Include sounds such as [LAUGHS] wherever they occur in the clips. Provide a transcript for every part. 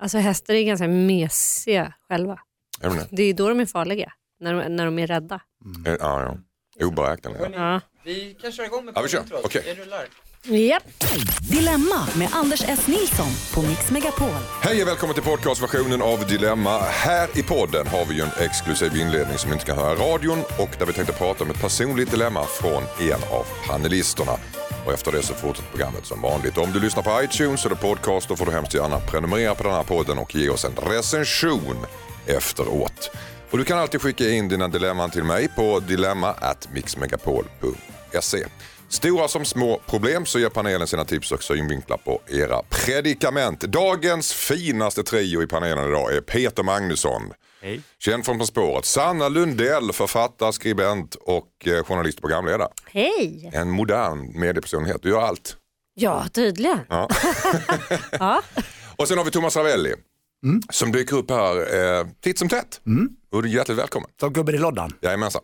Alltså hästar är ganska mesiga själva. Det? Det är då de är farliga, när de, när de är rädda. Eh, Ja, ja. Oberäkneliga. Ja. Vi kan köra igång med Ja, vi kör. tror jag. Rullar. Japp. Dilemma med Anders S. Nilsson på Mix Megapol. Hej och välkommen till podcastversionen av Dilemma. Här i podden har vi ju en exklusiv inledning som ni inte kan höra i radion och där vi tänkte prata om ett personligt dilemma från en av panelisterna. Och efter det så fortsätter programmet som vanligt. Om du lyssnar på iTunes eller podcast då får du hemskt gärna prenumerera på den här podden och ge oss en recension efteråt. Och du kan alltid skicka in dina dilemman till mig på dilemma@mixmegapol.se. Stora som små problem så ger panelen sina tips och synvinklar på era predikament. Dagens finaste trio i panelen idag är Peter Magnusson. Hej. Känd från På spåret. Sanna Lundell, författare, skribent och eh, journalist och programledare. Hej! En modern mediepersonlighet. Du gör allt. Ja, tydligen. Ja. [LAUGHS] [LAUGHS] Ja. Och sen har vi Thomas Ravelli som dyker upp här eh, titt som tätt. Och du är hjärtligt välkommen. Som gubben i lådan. Jajamensan.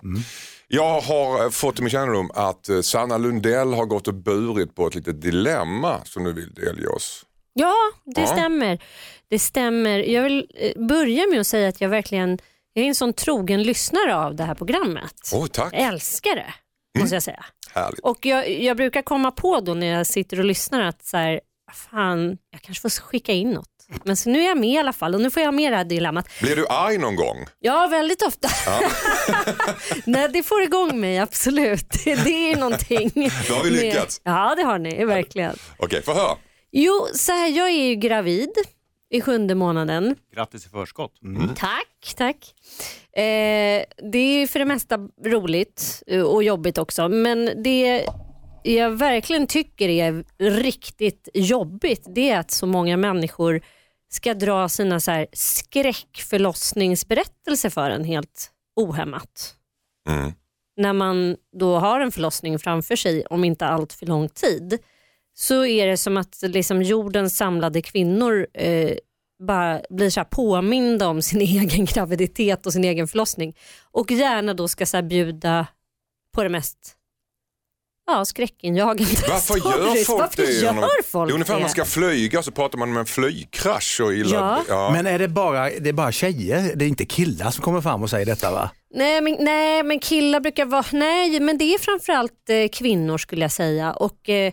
Jag har eh, fått till min kännedom att eh, Sanna Lundell har gått och burit på ett litet dilemma som du vill delge oss. Ja, det Ja. stämmer. Det stämmer. Jag vill eh, börja med att säga att jag verkligen jag är en sån trogen lyssnare av det här programmet. Åh, tack. Jag älskar det, måste jag säga. Härligt. Och jag, jag brukar komma på då när jag sitter och lyssnar att så här, fan, jag kanske får skicka in något. Men så nu är jag med i alla fall och nu får jag med det här dilemmat. Blir du arg någon gång? Ja, väldigt ofta. [LAUGHS] Nej, det får igång mig, absolut. Det, är någonting. [LAUGHS] Då har vi med- lyckats. Ja, det har ni, verkligen. Okej, få höra. Jo, så här, jag är ju gravid i sjunde månaden. Grattis i förskott. Tack, tack. Eh, det är för det mesta roligt eh, och jobbigt också. Men det jag verkligen tycker är riktigt jobbigt det är att så många människor ska dra sina så här skräckförlossningsberättelser för en helt ohämmat. Mm. När man då har en förlossning framför sig om inte allt för lång tid så är det som att liksom jordens samlade kvinnor eh, bara blir så påminda om sin [LAUGHS] egen graviditet och sin egen förlossning och gärna då ska så bjuda på det mest ja, skräckinjagande Varför [LAUGHS] gör stories. folk Varför det? gör folk det är ungefär när man ska flyga så pratar man om en flygkrasch och illa. Ja. Men är det bara, det är bara tjejer, det är inte killar som kommer fram och säger detta va? Nej men, nej men killar brukar vara, nej men det är framförallt eh, kvinnor skulle jag säga. Och, eh,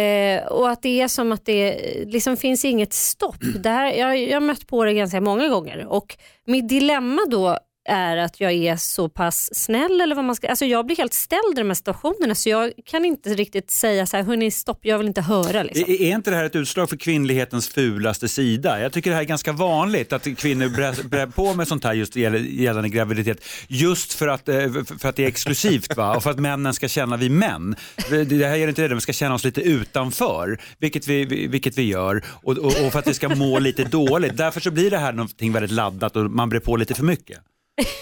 eh, och att det är som att det liksom finns inget stopp. Det här, jag, jag har mött på det ganska många gånger och mitt dilemma då är att jag är så pass snäll eller vad man ska, alltså jag blir helt ställd i de här situationerna så jag kan inte riktigt säga så här, hörni stopp jag vill inte höra. Liksom. Är är inte det här ett utslag för kvinnlighetens fulaste sida? Jag tycker det här är ganska vanligt att kvinnor brer brär på med sånt här just gällande graviditet. Just för att, eh, för att det är exklusivt va? och för att männen ska känna vi män. Det här gäller inte det, de ska känna oss lite utanför, vilket vi, vi- vilket vi gör. Och, och, och för att vi ska må lite dåligt. Därför så blir det här någonting väldigt laddat och man brer på lite för mycket.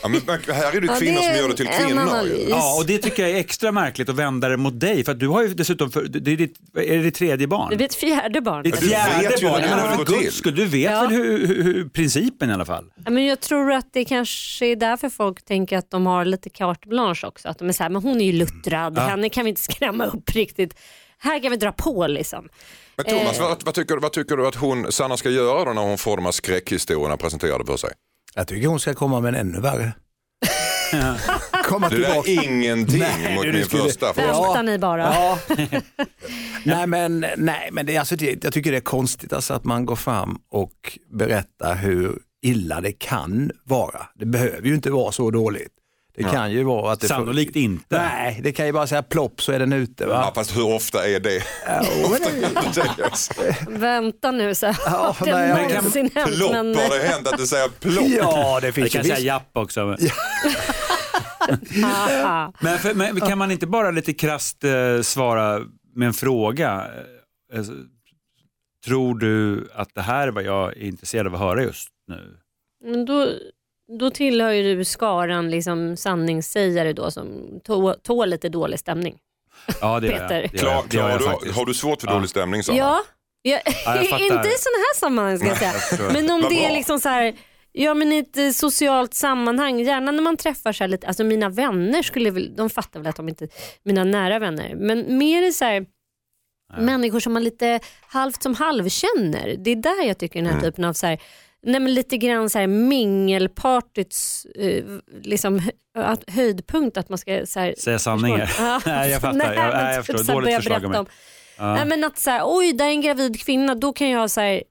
Ja, men här är det [LAUGHS] Ja, kvinnor det är som gör det till kvinnor. Ja, och det tycker jag är extra märkligt att vända det mot dig. För att du har ju dessutom, för, det är, ditt, är det ditt tredje barn? Det blir ett fjärde barn. Ditt du fjärde vet ju barn, går för till. guds skull, du vet Ja. väl hur, hur, hur principen i alla fall? Ja, men jag tror att det kanske är därför folk tänker att de har lite carte blanche också. Att de är så här, men hon är ju luttrad, henne kan vi inte [LAUGHS] skrämma upp riktigt. Här kan vi dra på liksom. Men Thomas, vad, vad, tycker, vad tycker du att hon, Sanna ska göra då när hon får de här skräckhistorierna presenterade för sig? Jag tycker hon ska komma med en ännu värre. [LAUGHS] komma Det där tillbaka. är ingenting Nej, mot du min skulle- första fråga. Ja. Vänta ni bara. Ja. [LAUGHS] nej men, nej, men det, är alltså, det, jag tycker det är konstigt alltså, att man går fram och berättar hur illa det kan vara. Det behöver ju inte vara så dåligt. Det kan ju vara att det Sannolikt inte. Nej, det kan ju bara säga plopp så är den ute. Ja, Va? fast hur ofta är det? [LAUGHS] Vänta nu så här. Ja, har det nej, jag- någonsin hänt? Plopp, Men, har det hänt att det säger plopp? Ja, det finns kan ju säga visst. japp också. Haha. [LAUGHS] Men, för, men kan man inte bara lite krasst eh, svara med en fråga? Eh, alltså, tror du att det här är vad jag är intresserad av att höra just nu? Men då, då tillhör ju du skaran liksom sanningssägare då som tå- tål lite dålig stämning. Ja, det gör Peter. jag. Det gör Klar, jag, klar, jag du, har du svårt för Ja. dålig stämning Sanna? Ja, ja, Ja, jag [LAUGHS] inte i sådana här sammanhang ska jag säga. Men om det är liksom så här, ja men i ett eh, socialt sammanhang, gärna när man träffar så här lite, alltså mina vänner skulle väl, de fattar väl att de inte, mina nära vänner, men mer i så här, Människor som man lite halvt som halvkänner. Det är där jag tycker Mm. den här typen av så här, nej men lite grann så här mingelpartyts eh, liksom, att, höjdpunkt att man ska så här, Säga sanningar. Ja. [LAUGHS] Nej, jag fattar. Jag- men nej, jag typ förstår. här Dåligt förslag av berätta mig. om- Nej, men att så här, oj där är en gravid kvinna, då kan jag så här,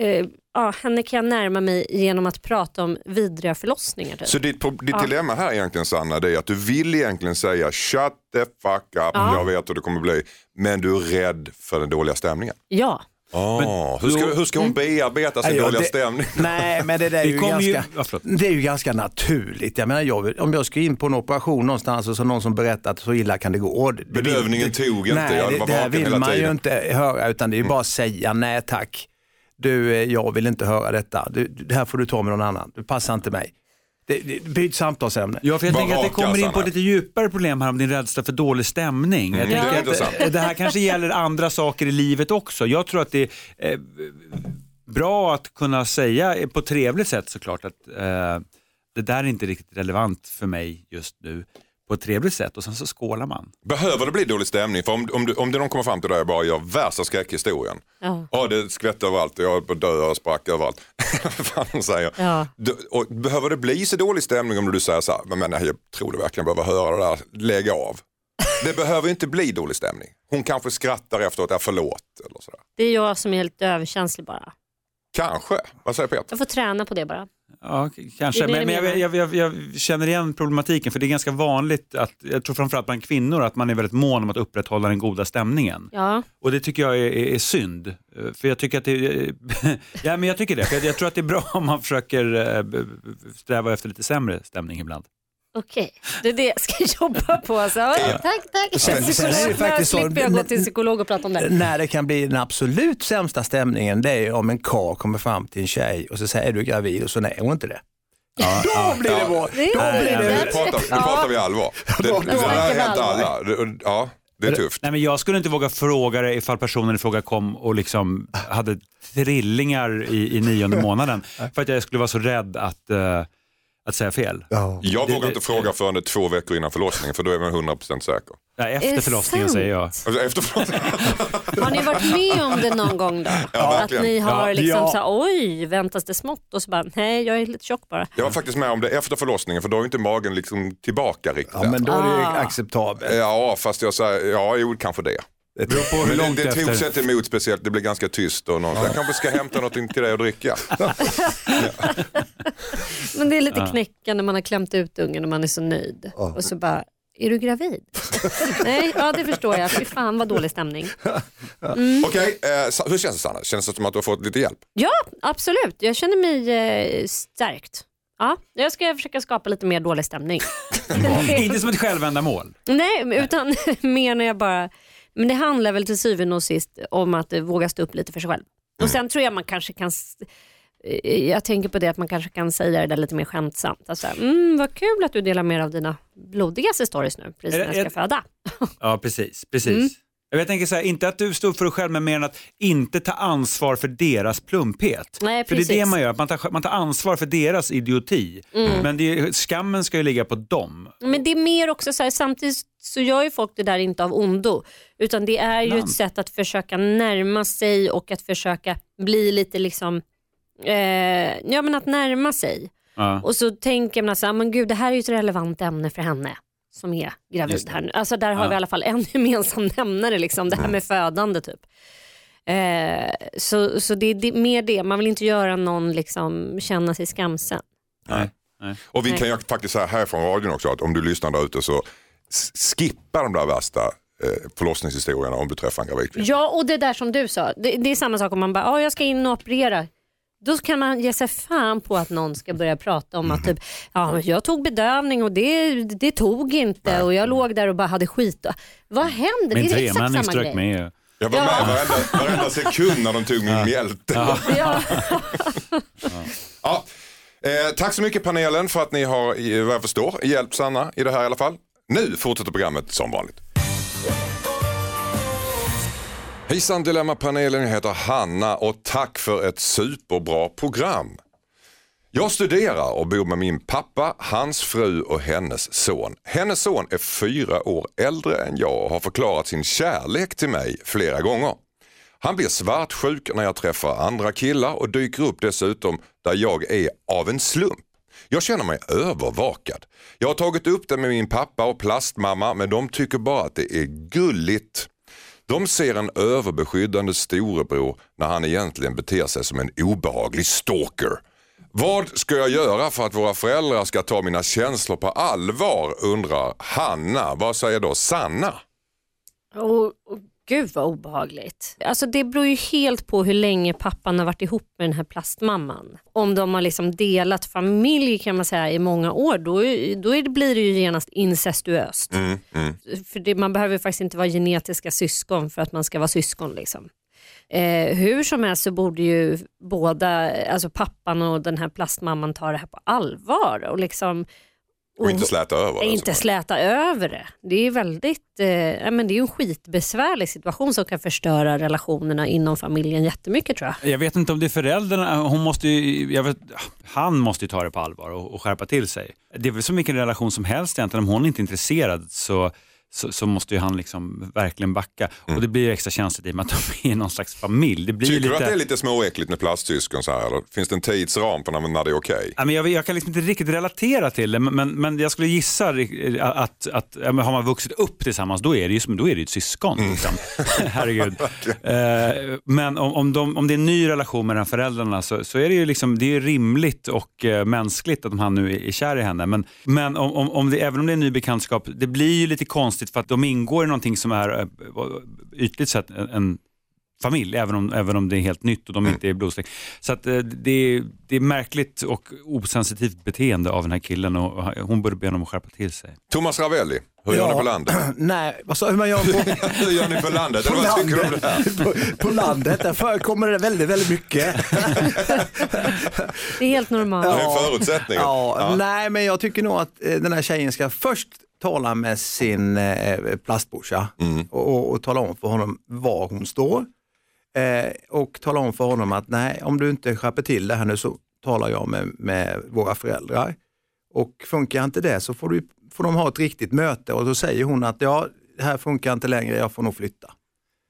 eh, ja, henne kan jag närma mig genom att prata om vidriga förlossningar. Typ. Så ditt, ditt dilemma här egentligen Sanna, det är att du vill egentligen säga shut the fuck up, jag vet hur det kommer bli, men du är rädd för den dåliga stämningen. Ja. Oh, hur, ska, hur ska hon bearbeta sin dåliga det- stämning? [LAUGHS] Nej, men det där är Det ju, ju- ganska, ja, förlåt. det är ju ganska naturligt. Jag menar, jag, om jag ska in på en operation någonstans och så någon som berättar att så illa kan det gå. Det, det Bedövningen tog inte, nej, jag det, var det här vill hela man ju inte höra utan det är ju bara att säga nej tack. Du, eh, jag vill inte höra detta. Du, det här får du ta med någon annan. Det passar inte mig. Det, det, byt samtalsämne. Ja, för jag Var tänker att det kommer in på lite djupare problem här om din rädsla för dålig stämning. Jag Mm, det är att, [LAUGHS] det här kanske gäller andra saker i livet också. Jag tror att det är eh, bra att kunna säga eh, på ett trevligt sätt såklart att eh, det där är inte riktigt relevant för mig just nu på ett trevligt sätt och sen så skålar man. Behöver det bli dålig stämning? För om, om, du, om det någon kommer fram till dig och bara gör värsta skräckhistorien. Ja. Ja, det skvätte överallt, jag höll på att dö, jag sprack överallt. [LAUGHS] Vad säger. Ja. Du, och behöver det bli så dålig stämning om du säger så här, men, men jag tror du verkligen behöver höra det där, lägg av. [LAUGHS] Det behöver inte bli dålig stämning. Hon kanske skrattar efteråt, ja förlåt. Eller sådär. Det är jag som är lite överkänslig bara. Kanske, vad säger Peter? Jag får träna på det bara. Ja, kanske. Men, men jag, jag, jag, jag känner igen problematiken för det är ganska vanligt, att, jag tror framförallt bland kvinnor, att man är väldigt mån om att upprätthålla den goda stämningen. Ja. Och det tycker jag är, är, är synd. För jag tycker att det [LAUGHS] ja, men jag tycker det. För jag, tror att det är bra om man försöker eh, sträva efter lite sämre stämning ibland. Okej, det är det jag ska [LAUGHS] jobba på. Alltså. Oj, tack, tack. Sen- sen är det faktiskt så- jag gå till psykolog och prata om det. När det kan bli den absolut sämsta stämningen det är om en karl kommer fram till en tjej och så säger är du gravid och så nej hon inte det. [LAUGHS] Då blir det är Då det. blir Nu det pratar, nu pratar vi allvar. Det, det, det snackar har hänt alla. Ja, det är tufft. Nej, men jag skulle inte våga fråga det ifall personen i fråga kom och liksom hade trillingar i, i nionde månaden. För att jag skulle vara så rädd att, eh, att säga fel. Jag vågar inte fråga förrän det är två veckor innan förlossningen för då är man 100% säker. Ja, efter det förlossningen sant? säger jag. Alltså efter förlossningen. [LAUGHS] Har ni varit med om det någon gång då? Ja, att ni har Ja. liksom Ja. så här, oj, väntas det smått? Och så bara, nej jag är lite tjock bara. Jag var faktiskt med om det efter förlossningen för då är inte magen liksom tillbaka riktigt. Ja men då är det Ah. acceptabelt. Ja, fast jag säger, ja, jo, kanske det. Det beror på hur Men långt det, det tog efter. sig inte emot speciellt, det blev ganska tyst och någon, jag kanske ska hämta något till dig att dricka. [LAUGHS] Men det är lite knäckande, man har klämt ut ungen och man är så nöjd. Och så bara, är du gravid? [LAUGHS] nej, ja det förstår jag. Fy fan vad dålig stämning. Okej, eh, Sa- hur känns det Sanna? Känns det som att du har fått lite hjälp? Ja, absolut. Jag känner mig eh, stärkt. Ja, jag ska försöka skapa lite mer dålig stämning. [LAUGHS] Inte som ett självändamål. Nej, utan mer när jag bara... Men det handlar väl till syvende och sist om att eh, våga stå upp lite för sig själv. Och sen tror jag man kanske kan... eh, Jag tänker på det att man kanske kan säga det där lite mer skämtsamt. Alltså, mm, vad kul att du delar med dig av dina blodigaste stories nu, precis Är när jag ska föda. Ja, precis. precis. Mm. Jag tänker så här, inte att du står upp för dig själv, men mer än att inte ta ansvar för deras plumphet. Nej, för det är det man gör, man tar, man tar ansvar för deras idioti. Mm. Men det, skammen ska ju ligga på dem. Men det är mer också så här, samtidigt så gör ju folk det där inte av ondo. Utan det är ju Ibland. ett sätt att försöka närma sig och att försöka bli lite liksom, eh, ja men att närma sig. Ja. Och så tänker man så här, men gud det här är ju ett relevant ämne för henne som är gravid här nu. Alltså där har Ja. vi i alla fall en [LAUGHS] gemensam nämnare, liksom, det här med födande typ. Eh, så så det är det, mer det, man vill inte göra någon liksom, känna sig skamsen. Nej. Nej. Och vi Nej. kan ju faktiskt säga här från radion också att om du lyssnar där ute så skippa de där värsta eh, förlossningshistorierna om du träffar en gravid kvinna. Ja, och det där som du sa, det, det är samma sak om man bara, ah, jag ska in och operera. Då kan man ge sig fan på att någon ska börja prata om att typ, ja, jag tog bedövning och det, det tog inte och jag låg där och bara hade skit. Vad händer? Min det är exakt tremänning samma strök grej. med. Jag var med Ja. varenda, varenda sekund när de tog min mjälte. Ja. Ja. Eh, tack så mycket panelen för att ni har, vad jag förstår, hjälpt Sanna i det här i alla fall. Nu fortsätter programmet som vanligt. Hejsan Dilemmapanelen, jag heter Hanna och tack för ett superbra program. Jag studerar och bor med min pappa, hans fru och hennes son. Hennes son är fyra år äldre än jag och har förklarat sin kärlek till mig flera gånger. Han blir svartsjuk när jag träffar andra killar och dyker upp dessutom där jag är av en slump. Jag känner mig övervakad. Jag har tagit upp det med min pappa och plastmamma men de tycker bara att det är gulligt. De ser en överbeskyddande storebror när han egentligen beter sig som en obehaglig stalker. Vad ska jag göra för att våra föräldrar ska ta mina känslor på allvar undrar Hanna. Vad säger då Sanna? Och, och gud vad obehagligt. Alltså det beror ju helt på hur länge pappan har varit ihop med den här plastmamman. Om de har liksom delat familj kan man säga i många år då, då blir det ju genast incestuöst. Mm, mm. För det, man behöver faktiskt inte vara genetiska syskon för att man ska vara syskon. Liksom. Eh, hur som helst så borde ju båda, alltså pappan och den här plastmamman ta det här på allvar. Och liksom, Och inte släta över det. inte släta över det. Det är väldigt, eh, ja, men det är en skitbesvärlig situation som kan förstöra relationerna inom familjen jättemycket tror jag. Jag vet inte om det är föräldrarna, hon måste ju, jag vet, han måste ju ta det på allvar och, och skärpa till sig. Det är väl som vilken relation som helst egentligen, om hon inte är intresserad så så, så måste ju han liksom verkligen backa. Mm. Och det blir ju extra känsligt i och med att de [LAUGHS] är någon slags familj. Det blir Tycker lite... du att det är lite småäckligt med plastsyskon så här? Eller? Finns det en tidsram för när, när det är okej? Ja, men jag, jag kan liksom inte riktigt relatera till det, men, men, men jag skulle gissa att, att ja, har man vuxit upp tillsammans då är det ju, då är det ett syskon. Mm. Liksom. [LAUGHS] Herregud. [LAUGHS] Eh, men om, om, de, om det är en ny relation mellan föräldrarna så, så är det ju liksom, det är rimligt och eh, mänskligt att han nu är, är kär i henne. Men, men om, om, om det, även om det är en ny bekantskap, det blir ju lite konstigt för att de ingår i någonting som är eh, ytligt sett en, en familj, även om, även om det är helt nytt och de inte är blodsläkt. Så att, eh, det, är, det är märkligt och osensitivt beteende av den här killen och hon borde be honom att skärpa till sig. Thomas Ravelli, hur gör Ja. ni på landet? [CLEARS THROAT] Nej, sa hur man gör på, [LAUGHS] hur gör ni på landet? på Eller vad tycker du om landet? det här? [LAUGHS] På, på landet, där förekommer det väldigt, väldigt mycket. Det är helt normalt. Det är en förutsättning. Ja, Ja. Nej, men jag tycker nog att eh, den här tjejen ska först tala med sin eh, plastbrorsa Mm. och, och, och tala om för honom var hon står. Eh, och tala om för honom att nej, om du inte skärper till det här nu så talar jag med, med våra föräldrar. Och funkar inte det så får, du, får de ha ett riktigt möte och då säger hon att ja, det här funkar inte längre, jag får nog flytta.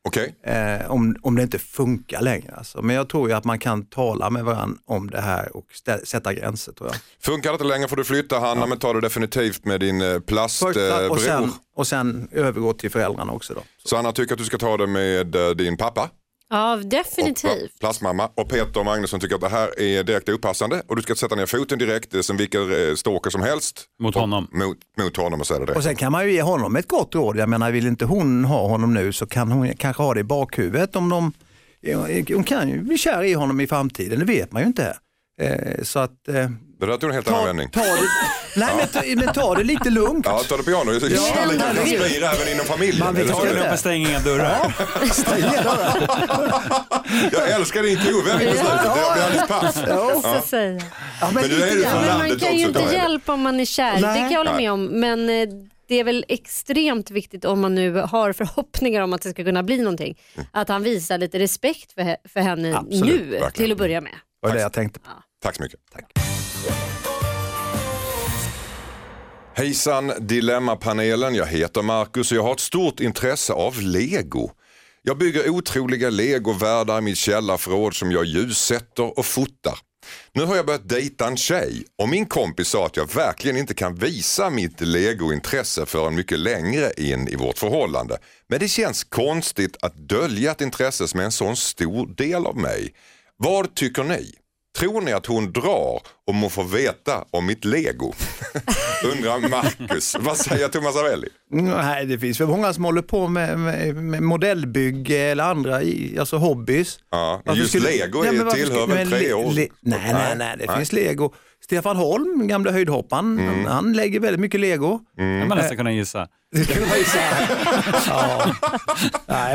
Okej, Eh, om, om det inte funkar längre. Alltså. Men jag tror ju att man kan tala med varandra om det här och stä- sätta gränser tror jag. funkar det inte längre får du flytta Hanna men ta det definitivt med din eh, plastbror. och, sen, och sen övergå till föräldrarna också. Då. Så Hanna tycker att du ska ta det med eh, din pappa Ja, och definitivt. pla- plastmamma och Peter Magnusson tycker att det här är direkt opassande och du ska sätta ner foten direkt eh, som vilken eh, stalker som helst. Mot Och- honom. Mot, mot honom och säga det. Och sen kan man ju ge honom ett gott råd. Jag menar, vill inte hon ha honom nu så kan hon kanske ha det i bakhuvudet om de hon kan ju bli kär i honom i framtiden, det vet man ju inte. Eh, så att eh, Det där tog en helt annan vändning. ta det, [LAUGHS] nej, men, ta, men ta det lite lugnt. Ja, ta det piano. Ja, Kärleken kan sprida även inom familjen. Man så Ta är det lugnt stäng inga dörrar. Stäng ner dörren. Jag älskar din kovändning på slutet. Jag blir alldeles paff. Ja. Säga. Ja, Men du är ju Ja, från men man landet kan ju inte hjälpa om man är kär, det kan jag hålla med om. Men eh, det är väl extremt viktigt om man nu har förhoppningar om att det ska kunna bli någonting. Att han visar lite respekt för, för henne Absolut, nu verkligen. till att börja med. Det var det jag tänkte på. Tack så mycket. Hejsan Dilemmapanelen, jag heter Marcus och jag har ett stort intresse av lego. Jag bygger otroliga legovärldar i mitt källarförråd som jag ljussätter och fotar. Nu har jag börjat dejta en tjej och min kompis sa att jag verkligen inte kan visa mitt legointresse förrän mycket längre in i vårt förhållande. Men det känns konstigt att dölja ett intresse som är en sån stor del av mig. Vad tycker ni? Tror ni att hon drar om hon får veta om mitt lego? [LAUGHS] Undrar Marcus. Vad säger Thomas Avelli? Nej, det finns väl många som håller på med, med, med modellbygge eller andra alltså hobbys. Ja, Varför just skulle- lego men varför tillhör väl men tre le- år? le- Nej, nej, nej, det finns lego. Stefan Holm, gamla höjdhopparen, Mm. han, han lägger väldigt mycket lego. Det man nästan kunna gissa. [LAUGHS] Ja.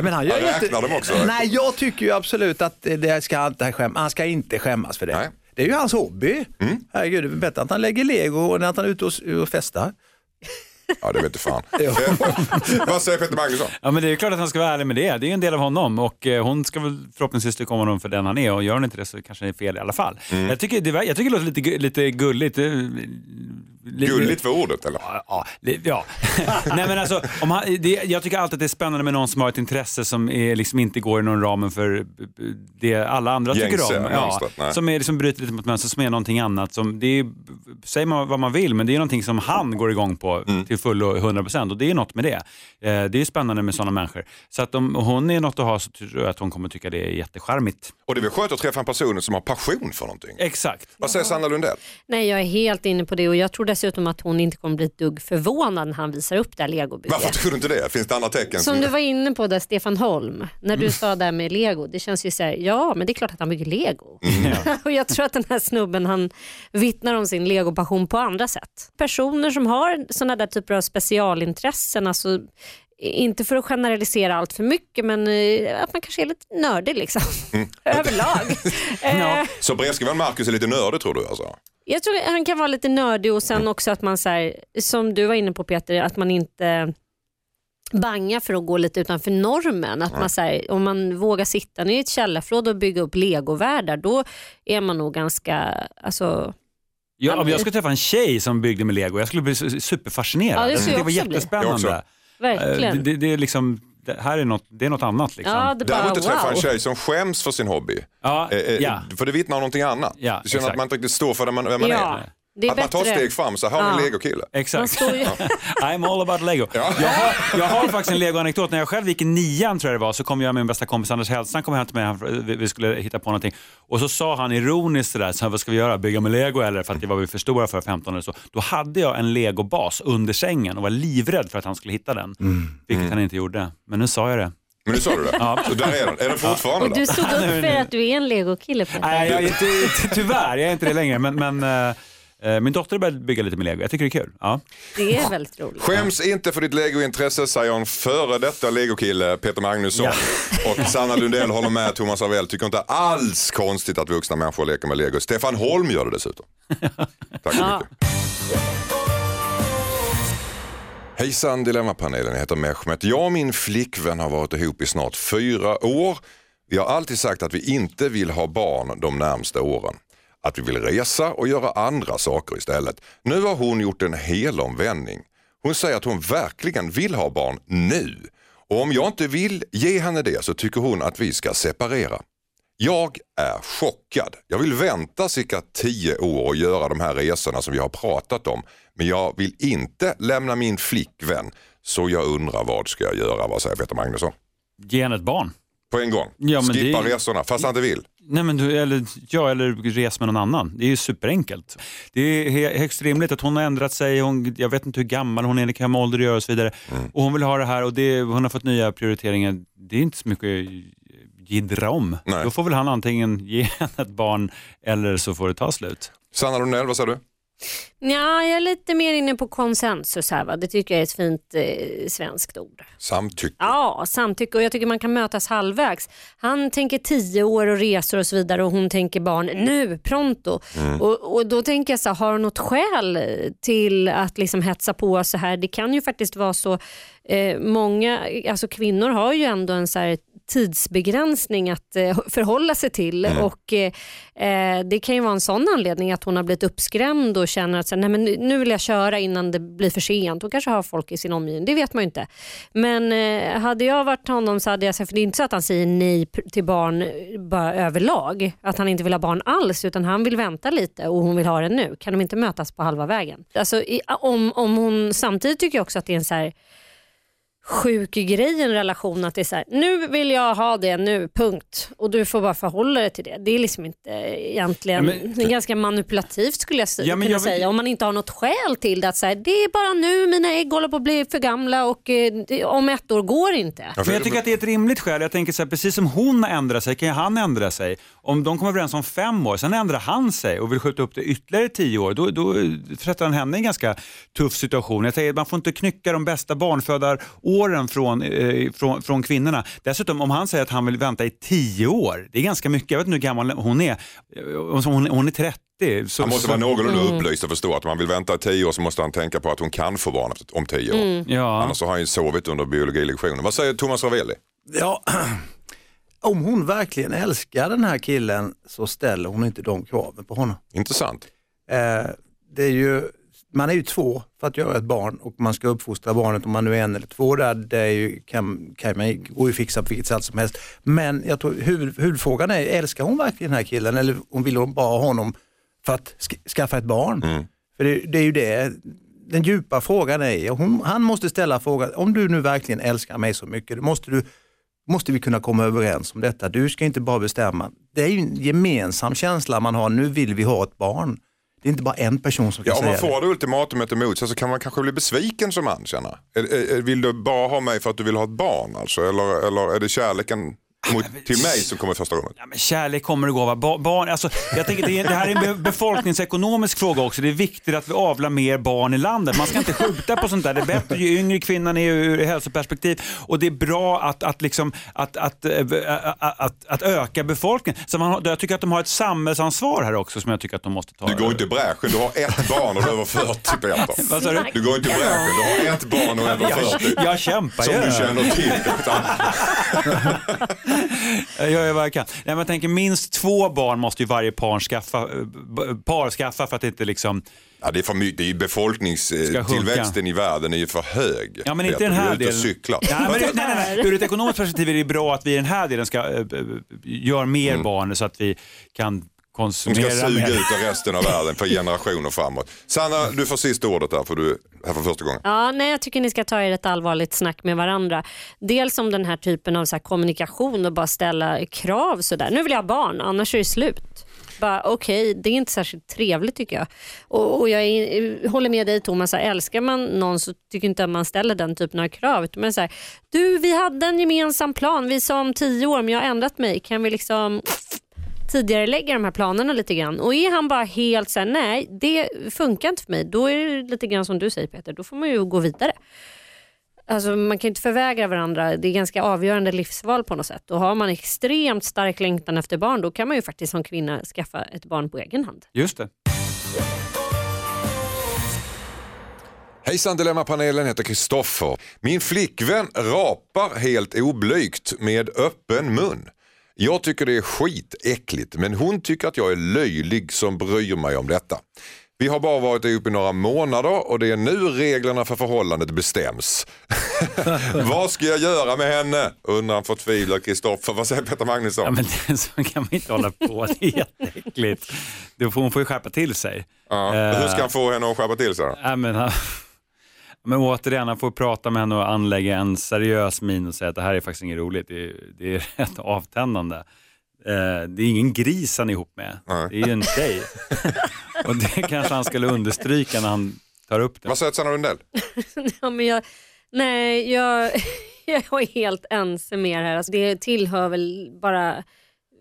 Men han gör inte... dem också. Nej, jag tycker ju absolut att det ska inte skäm... han ska inte skämmas för det. Nej. Det är ju hans hobby. Mm. Herregud, det är bättre att han lägger lego än att han är ute och, och festar. Ja, det vet inte fan. [LAUGHS] Eh, Vad säger Peter Magnusson? Ja, men det är klart att han ska vara ärlig med det. Det är ju en del av honom och eh, hon ska väl förhoppningsvis tycka om honom för den han är och gör hon inte det så kanske det är fel i alla fall. Mm. Jag, tycker, det, jag tycker det låter lite, lite gulligt. Li- Gulligt för ordet eller? Ja, ja, ja. [LAUGHS] Nej, men alltså, om han, det, jag tycker alltid att det är spännande med någon som har ett intresse som är, liksom inte går inom ramen för det alla andra Gängse tycker om. mönstret, nej. som är, liksom, bryter lite mot mönster, som är någonting annat. Som, det är, säger man vad man vill, men det är någonting som han går igång på Mm. till fullo 100% och det är något med det. Eh, det är spännande med sådana människor. Så att om hon är något att ha så tror jag att hon kommer tycka det är jättecharmigt. Och det är väl skönt att träffa en person som har passion för någonting. Exakt. Vad säger Sanna Lundell? Nej, jag är helt inne på det och jag tror dessutom att hon inte kommer bli ett dugg förvånad när han visar upp det här legobygget. Varför tror du inte det? Finns det andra tecken? Som du var inne på där Stefan Holm, när du sa där med lego. Det känns ju så här, ja men det är klart att han bygger lego. [LAUGHS] och jag tror att den här snubben han vittnar om sin legopassion på andra sätt. Personer som har sådana där typer av specialintressen, alltså inte för att generalisera allt för mycket men eh, att man kanske är lite nördig liksom. [LAUGHS] Överlag. [LAUGHS] Eh, Så brevskrivaren Marcus är lite nördig tror du alltså? Jag tror han kan vara lite nördig och sen också att man så här, som du var inne på Peter, att man inte bangar för att gå lite utanför normen. Att man, så här, om man vågar sitta ner i ett källarförråd och bygga upp legovärldar då är man nog ganska, alltså, Ja, om jag skulle träffa en tjej som byggde med lego, jag skulle bli su- superfascinerad. Ja, det tycker det var jättespännande. Verkligen. Eh, Det, det, det är liksom, det här är något, det är något annat. Liksom. ja, det bara, Däremot att träffa en wow. tjej som skäms för sin hobby. Ja, Eh, eh, ja. För det vittnar om någonting annat. Ja, du känner exakt. att man inte riktigt står för vem man Ja, är. Det är Att man tar bättre. steg fram, så här har vi en Ja. legokille. Man Exakt. ju, I'm all about lego. Ja. Jag, har, jag har faktiskt en lego-anekdot. När jag själv gick i nian tror jag det var, så kom jag med min bästa kompis Anders Hellstrand kom hem till mig. Han- Vi vi skulle hitta på någonting. Och så sa han ironiskt sådär, så här, vad ska vi göra? Bygga med lego eller? För att det var vi för stora för 15 eller så. Då hade jag en legobas under sängen och var livrädd för att han skulle hitta den. Vilket han inte gjorde. Men nu sa jag det. Men nu sa du det? Så där är den. Är den fortfarande och du stod upp [LAUGHS] för att du är en legokille Peter. Nej, jag är inte, ty- tyvärr, jag är inte det längre. Men, men eh, min dotter började bygga lite med lego. Jag tycker det är kul. Ja. Det är väldigt roligt. Skäms inte för ditt legointresse säger en före detta legokille Peter Magnusson. [LAUGHS] Och Sanna Lundell håller med Thomas Avell, tycker inte alls konstigt att vuxna människor leker med lego. Stefan Holm gör det dessutom. [LAUGHS] Tack så Ja. mycket. Hejsan Dilemmapanelen, jag heter Mehmet. Jag och min flickvän har varit ihop i snart fyra år. Vi har alltid sagt att vi inte vill ha barn de närmsta åren. Att vi vill resa och göra andra saker istället. Nu har hon gjort en helomvändning. Hon säger att hon verkligen vill ha barn nu. Och om jag inte vill ge henne det så tycker hon att vi ska separera. Jag är chockad. Jag vill vänta cirka 10 år och göra de här resorna som vi har pratat om. Men jag vill inte lämna min flickvän. Så jag undrar vad ska jag göra? Vad säger Peter Magnusson? Ge henne ett barn. På en gång. Ja, men Skippa det- resorna fast han inte vill. Nej, men du, eller, ja, eller res med någon annan. Det är ju superenkelt. Det är högst rimligt att hon har ändrat sig. Hon, jag vet inte hur gammal hon är, med ålder att göra och så vidare. Mm. Och hon vill ha det här och det, hon har fått nya prioriteringar. Det är inte så mycket att jiddra om. Nej. Då får väl han antingen ge [LAUGHS] henne ett barn eller så får det ta slut. Sanna Lundell, vad säger du? Ja, jag är lite mer inne på konsensus här. Va? Det tycker jag är ett fint eh, svenskt ord. Samtycke. Ja, samtycke och jag tycker man kan mötas halvvägs. Han tänker tio år och resor och så vidare och hon tänker barn nu, pronto. Och, och då tänker jag så här, har hon något skäl till att liksom hetsa på så här? Det kan ju faktiskt vara så, eh, många, alltså kvinnor har ju ändå en så här tidsbegränsning att eh, förhålla sig till och eh, eh, det kan ju vara en sån anledning att hon har blivit uppskrämd och känner att så Nej, men nu- vill jag köra innan det blir för sent. Hon kanske har folk i sin omgivning, det vet man ju inte. Men eh, hade jag varit honom så hade jag sagt, för det är inte så att han säger nej till barn eh, bara överlag, att han inte vill ha barn alls utan han vill vänta lite och hon vill ha det nu. Kan de inte mötas på halva vägen? Alltså, i, om, om hon, samtidigt tycker jag också att det är en så här sjuk grej i en relation att det är så här, nu vill jag ha det nu, punkt. Och du får bara förhålla dig till det. Det är liksom inte egentligen, Ja, men- det är ganska manipulativt skulle jag säga, Ja, men kunna jag vill- säga. Om man inte har något skäl till det. Att säga, det är bara nu, mina ägg håller på att bli för gamla och eh, det, om ett år går inte. Ja, för- Men jag tycker att det är ett rimligt skäl. Jag tänker så här, precis som hon har ändrat sig kan ju han ändra sig. Om de kommer överens om fem år, sen ändrar han sig och vill skjuta upp det ytterligare tio år, då, då försätter han henne i en ganska tuff situation. Jag säger, man får inte knycka de bästa barnfödaråren från, eh, från, från kvinnorna. Dessutom om han säger att han vill vänta i tio år, det är ganska mycket. Jag vet inte hur gammal hon är. Eh, Hon, hon är 30 vettig. Så, Han måste så, vara någorlunda upplyst och förstå att om han vill vänta i tio år så måste han tänka på att hon kan få barn om tio år. Ja. Annars har han ju sovit under biologilektionen. Vad säger Thomas Ravelli? Ja, [CLEARS THROAT] om hon verkligen älskar den här killen så ställer hon inte de kraven på honom. Intressant. Eh, det är ju, man är ju två för att göra ett barn och man ska uppfostra barnet om man nu är en eller två där, det är ju, kan, kan man går ju fixa på vilket sätt som helst. Men jag tror huvud, huvudfrågan är, älskar hon verkligen den här killen eller hon vill hon bara ha honom för att sk- skaffa ett barn? Mm. För det, det är ju det, den djupa frågan är, hon, han måste ställa frågan, om du nu verkligen älskar mig så mycket, då måste du måste vi kunna komma överens om detta. Du ska inte bara bestämma. Det är ju en gemensam känsla man har, nu vill vi ha ett barn. Det är inte bara en person som kan Ja, om säga man får det. det ultimatumet emot sig så kan man kanske bli besviken som man känner. Vill du bara ha mig för att du vill ha ett barn alltså? Eller, eller är det kärleken mot, till mig som kommer första rummet? Ja, men kärlek kommer och gå. va? Ba- Barn, alltså, jag tänker, det, är, det här är en be- befolkningsekonomisk fråga också. Det är viktigt att vi avlar mer barn i landet. Man ska inte skjuta på sånt där. Det är bättre ju yngre kvinnan är ur hälsoperspektiv. Och det är bra att, att, liksom, att, att, äh, att, att, öka befolkningen. Så man, jag tycker att de har ett samhällsansvar här också som jag tycker att de måste ta. Du går inte i bräschen, du har ett barn och du är över 40 Peter. [LAUGHS] Du? Du går inte i bräschen, du har ett barn och är över 40. Jag, jag kämpar Som ju. du känner till. [LAUGHS] Jag gör vad jag kan. Nej, men jag tänker minst två barn måste ju varje par skaffa, eh, par skaffa för att inte liksom... ja, det är för mycket, det är befolkningstillväxten i världen är ju för hög. Ja men inte den här delen. cyklar. Ja, men, [LAUGHS] nej, nej, nej. Ur ett ekonomiskt perspektiv är det bra att vi i den här delen ska äh, äh, göra mer barn så att vi kan De konsumera ska suga mer. ut resten av världen för generationer framåt. Sanna, du får sista ordet där för du är här för första gången. Ja, nej, jag tycker ni ska ta er ett allvarligt snack med varandra. Dels om den här typen av så här, kommunikation och bara ställa krav sådär. Nu vill jag ha barn, annars är det slut. Bara, Okej, det är inte särskilt trevligt tycker jag. Och, och jag är, håller med dig Thomas, så här, älskar man någon så tycker inte att man ställer den typen av krav. Utan man är så här, du vi hade en gemensam plan, vi sa om tio år men jag har ändrat mig. Kan vi liksom tidigare lägga de här planerna lite grann. Och är han bara helt så här, nej det funkar inte för mig, då är det lite grann som du säger Peter, då får man ju gå vidare. Alltså, man kan inte förvägra varandra, det är ganska avgörande livsval på något sätt. Och har man extremt stark längtan efter barn då kan man ju faktiskt som kvinna skaffa ett barn på egen hand. Just det. Hejsan Dilemmapanelen heter Kristoffer. Min flickvän rapar helt oblygt med öppen mun. Jag tycker det är skitäckligt men hon tycker att jag är löjlig som bryr mig om detta. Vi har bara varit ihop i några månader och det är nu reglerna för förhållandet bestäms. [LAUGHS] Vad ska jag göra med henne? Undrar en förtvivlad Kristoffer. Vad säger Peter Magnusson? Ja, men det, så kan man inte hålla på, det är jätteäckligt. Hon får ju skärpa till sig. Ja, Eh, Hur ska han få henne att skärpa till sig då? Ja, men, men återigen, han får prata med henne och anlägga en seriös min och säga att det här är faktiskt inget roligt. Det är, det är [LAUGHS] rätt avtändande. Eh, det är ingen gris han är ihop med. Nej. Det är ju en tjej. [LAUGHS] och det kanske han skulle understryka när han tar upp det. Vad säger Sanna Lundell? [LAUGHS] ja, men jag, nej, jag, jag är helt ense med er här. Alltså, det tillhör väl bara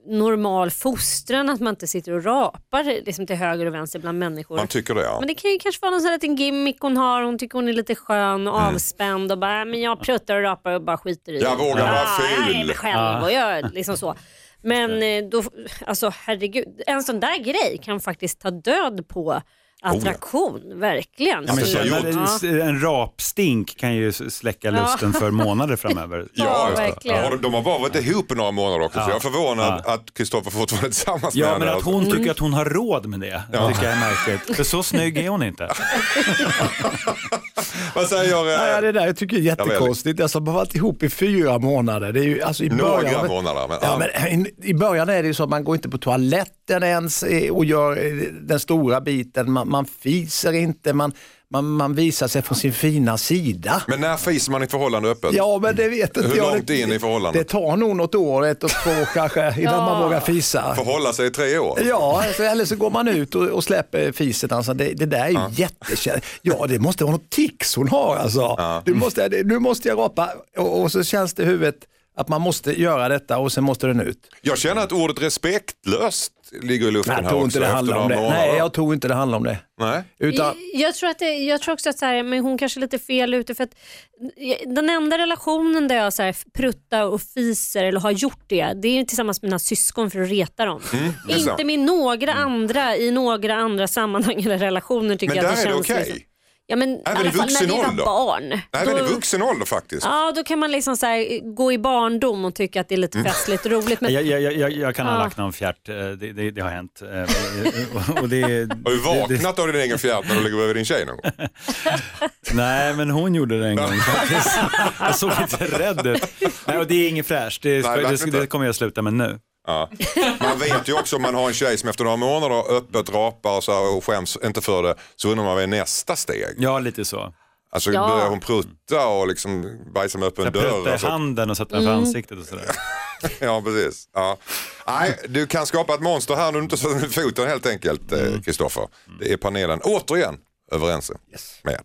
normal fostran att man inte sitter och rapar liksom till höger och vänster bland människor. Man tycker det ja. Men det kan ju kanske vara någon sån här liten gimmick hon har. Hon tycker hon är lite skön och avspänd och bara, men jag pruttar och rapar och bara skiter i Jag det." vågar vara Ja, Jag är ful. mig själv och jag liksom så. Men eh, då, alltså herregud, en sån där grej kan faktiskt ta död på attraktion, verkligen. Ja, men Alltså, Ja. en rapstink kan ju släcka lusten för månader framöver. [LAUGHS] Ja, verkligen. Ja, de har bara varit ihop i några månader också så jag är förvånad att Kristoffer fortfarande är tillsammans med Ja, henne. men att Alltså. hon tycker att hon har råd med det, det tycker jag är märkligt. För så snygg är hon inte. [LAUGHS] Vad säger Ja, eh, det där jag tycker jag är jättekonstigt. Alltså, man har varit ihop i fyra månader. Det är ju, alltså, i några början, månader? Men, Ja, men I början är det ju så att man går inte på toaletten ens eh, och gör eh, den stora biten. Man, man fiser inte, man, man, man visar sig från sin fina sida. men när fiser man i förhållande öppet? Ja, men det vet inte Hur jag. långt Det- in i förhållandet? Det tar nog något år, ett och två kanske, innan man vågar fisa. Förhålla sig i tre år? Ja, alltså, eller så går man ut och, och släpper fiset. Alltså, det, det där är ju jättekänsligt. Ja, det måste vara något tics hon har alltså. Du måste, nu måste jag rapa och, och så känns det i huvudet. Att man måste göra detta och sen måste den ut. Jag känner att ordet respektlöst ligger i luften Jag här tror inte det handlar om det. Nej, jag tror inte det handlar om det. Nej. Utan, Jag, jag, tror att det, jag tror också att så här, men hon kanske är lite fel ute för att den enda relationen där jag så här, pruttar och fiser eller har gjort det, det är tillsammans med mina syskon för att reta dem. Mm. Inte med några andra i några andra sammanhang eller relationer tycker Men jag där att det är det känns okej. liksom- Ja, men i Även alla i fall när vuxen vi var ålder? barn. Även då, i vuxen ålder faktiskt. Ja, då kan man liksom så här, gå i barndom och tycka att det är lite Mm. festligt och roligt. Men, Jag, jag, jag, jag kan ha Ja. lagt någon fjärt, eh, det, det, det har hänt. Eh, Och det, Har du vaknat av din egen fjärt när du ligger över din tjej någon gång? [LAUGHS] Nej, men hon gjorde det en gång [LAUGHS] faktiskt. Jag såg inte rädd ut. Nej, och det är inget fräscht. Det, verkligen det, inte. det kommer jag sluta med nu. Ja. Man vet ju också om man har en tjej som efter några månader öppet rapar och, så här och skäms inte för det så undrar man vad är nästa steg? Ja, lite så. Alltså Ja. börjar hon prutta och liksom bajsa med öppen dörr? pruttar i och så? handen och sätter den Mm. för ansiktet och sådär. [LAUGHS] Ja precis. Ja. Nej, du kan skapa ett monster här när du inte sätter [LAUGHS] foten helt enkelt eh, Kristoffer. Det är panelen återigen överens med.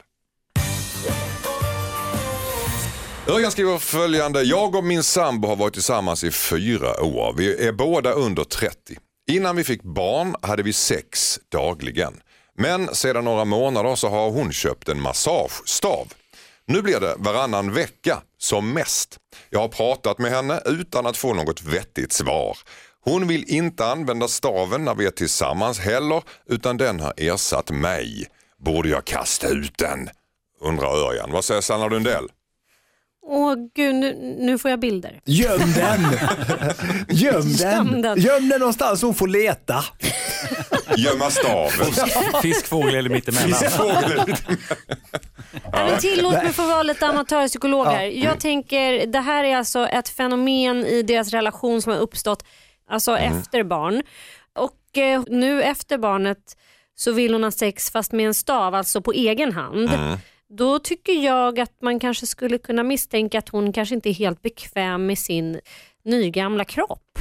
Örjan skriver följande. Jag och min sambo har varit tillsammans i fyra år. Vi är båda under 30. Innan vi fick barn hade vi sex dagligen. Men sedan några månader så har hon köpt en massagestav. Nu blir det varannan vecka som mest. Jag har pratat med henne utan att få något vettigt svar. Hon vill inte använda staven när vi är tillsammans heller utan den har ersatt mig. Borde jag kasta ut den? Undrar Örjan. Vad säger Sanna Lundell? Åh gud, nu, nu får jag bilder. göm den! göm den! Göm den någonstans så hon får leta. Gömma staven. Fisk, fågel eller mittemellan. Fågel. Ja, men tillåt mig få vara lite amatörpsykolog här. Jag tänker, det här är alltså ett fenomen i deras relation som har uppstått alltså efter barn. Och eh, nu efter barnet så vill hon ha sex fast med en stav, alltså på egen hand. Då tycker jag att man kanske skulle kunna misstänka att hon kanske inte är helt bekväm med sin nygamla kropp.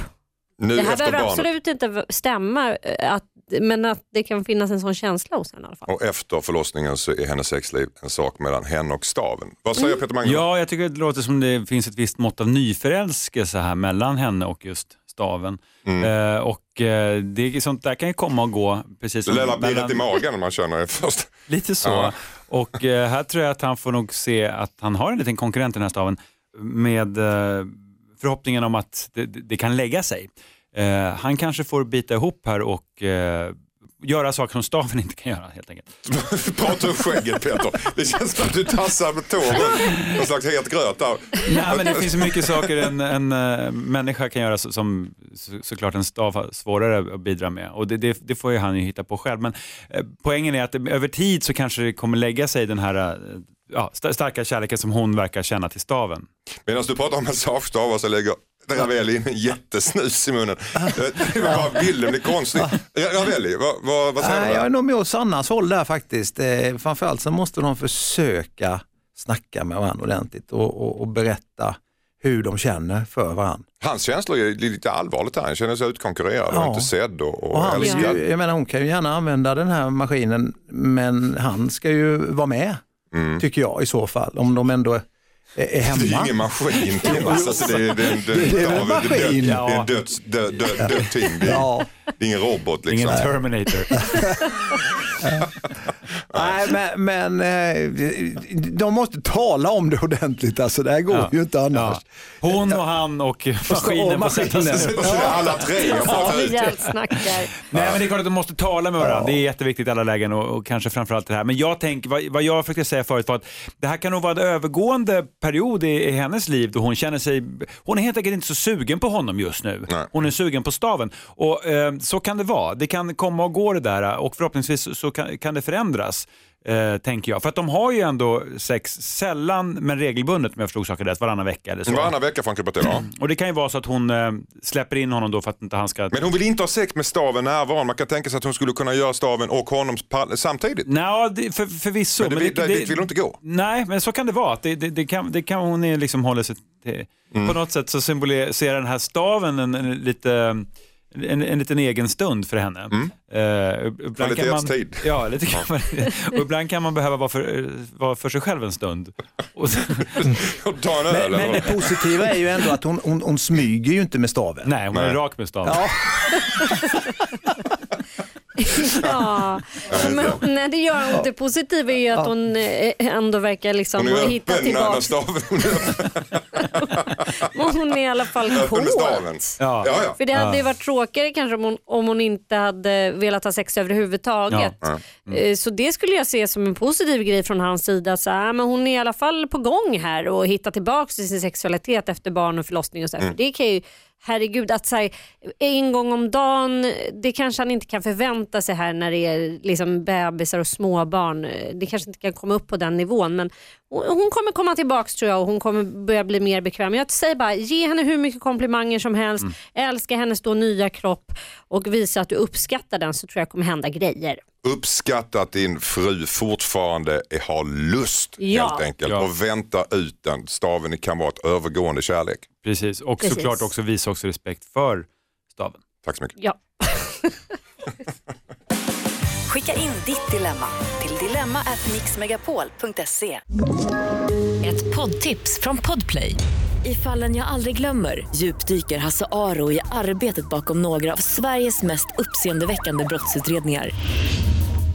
Nu Det här efter behöver barnet absolut inte stämma, eh, att, men att det kan finnas en sån känsla hos henne i alla fall. och efter förlossningen så är hennes sexliv en sak mellan henne och staven. Vad säger Peter Magnusson? Ja, jag tycker det låter som det finns ett visst mått av nyförälskelse här mellan henne och just staven. Mm. Eh, och eh, det, sånt där kan ju komma och gå. Precis Det lilla pirret i magen när man känner det först. [LAUGHS] Lite så. Ja. Och eh, här tror jag att han får nog se att han har en liten konkurrent i den här staven med eh, förhoppningen om att det, det kan lägga sig. Eh, han kanske får bita ihop här och göra saker som staven inte kan göra helt enkelt. [LAUGHS] Prata ur skägget Peter. Det känns som att du tassar med tå runt någon slags het gröt där. Nej, men det finns så mycket saker en, en eh, människa kan göra som så, såklart en stav har svårare att bidra med. Och det, det, det får ju han ju hitta på själv. Men eh, poängen är att över tid så kanske det kommer lägga sig den här eh, ja, sta- starka kärleken som hon verkar känna till staven. Medan du pratar om massagestavar så lägger Ravelli in en jättesnus i munnen. Det var bara bilden blir konstig. Ravelli, vad, vad, vad säger Nej, du? jag är nog med åt Sannas håll där faktiskt. Eh, framförallt så måste de försöka snacka med varandra ordentligt och, och, och berätta hur de känner för varandra. Hans känslor är lite allvarligt här. Han känner sig utkonkurrerad och Ja. inte sedd och, och, Och han älskad. jag menar, hon kan ju gärna använda den här maskinen men han ska ju vara med, tycker jag i så fall, om de ändå är, hemma. Mm. Det är ju ingen maskin Thomas. Alltså, det, är, det, är en- det, är- Det är det död- maskin. Det är en döds, dö, dö, dött ting. Det är, det är ingen robot liksom. Ingen Terminator. [LAUGHS] [LAUGHS] Nej, men, men eh, de måste tala om det ordentligt, alltså, det här går Ja. ju inte annars. Ja. Hon och han och [LAUGHS] maskinen får sätta sig ner. Alla tre. Nej men det är klart att de måste tala med varandra. Det är jätteviktigt i alla lägen och, och kanske framförallt det här. Men jag tänker, vad, vad jag försökte säga förut var att det här kan nog vara en övergående period i, i hennes liv då hon känner sig, hon är helt enkelt inte så sugen på honom just nu. Nej. Hon är sugen på staven. Och eh, så kan det vara. Det kan komma och gå det där och förhoppningsvis så kan, kan det förändras. Eh, tänker jag. För att de har ju ändå sex, sällan men regelbundet om jag förstod saken rätt, varannan vecka eller så. Varannan vecka får han klippa till. Ja. Och det kan ju vara så att hon eh, släpper in honom då för att inte han ska Men hon vill inte ha sex med staven närvarande. Man kan tänka sig att hon skulle kunna göra staven och honom samtidigt. Det- för, förvisso. Men det, vill- dit vill hon inte gå. Nej, men så kan det vara. Det, det, det, kan, det kan hon liksom hålla sig till. Mm. På något sätt så symboliserar den här staven en, en lite en, en liten egen stund för henne. Mm. Eh, ibland kan man, ja, lite kan man, [LAUGHS] och ibland kan man behöva vara för, vara för sig själv en stund. Och så, [LAUGHS] Ta en öl Men, men det positiva är ju ändå att hon, hon, hon smyger ju inte med staven. nej, hon är Nej. rak med staven. Ja, [LAUGHS] [LAUGHS] Ja, men, nej, det gör hon. Det positiva är ju att hon eh, ändå verkar liksom Hon är ha hittat när när tillbaka. staven [LAUGHS] Men hon är i alla fall kåt. Ja. Ja, ja. För det hade ju varit tråkigare kanske om hon, om hon inte hade velat ha sex överhuvudtaget. Ja, Eh, Så det skulle jag se som en positiv grej från hans sida. Så, men hon är i alla fall på gång här och hittar tillbaka till sin sexualitet efter barn och förlossning. Och så. här. Mm. För det kan ju, herregud, att så här, en gång om dagen, det kanske han inte kan förvänta sig här när det är liksom bebisar och småbarn. Det kanske inte kan komma upp på den nivån. Men hon kommer komma tillbaka tror jag och hon kommer börja bli mer bekväm. Jag säger bara, ge henne hur mycket komplimanger som helst, älska hennes då nya kropp och visa att du uppskattar den så tror jag kommer hända grejer. Uppskatta att din fru fortfarande är- har lust Ja. helt enkelt Ja. och vänta ut den. Staven kan vara ett övergående kärlek. Precis, och Precis. såklart också visa också respekt för staven. Tack så mycket. Ja. [LAUGHS] Skicka in ditt dilemma till dilemma@mixmegapol.se. Ett poddtips från Podplay. I fallen jag aldrig glömmer djupdyker Hasse Aro i arbetet bakom några av Sveriges mest uppseendeväckande brottsutredningar.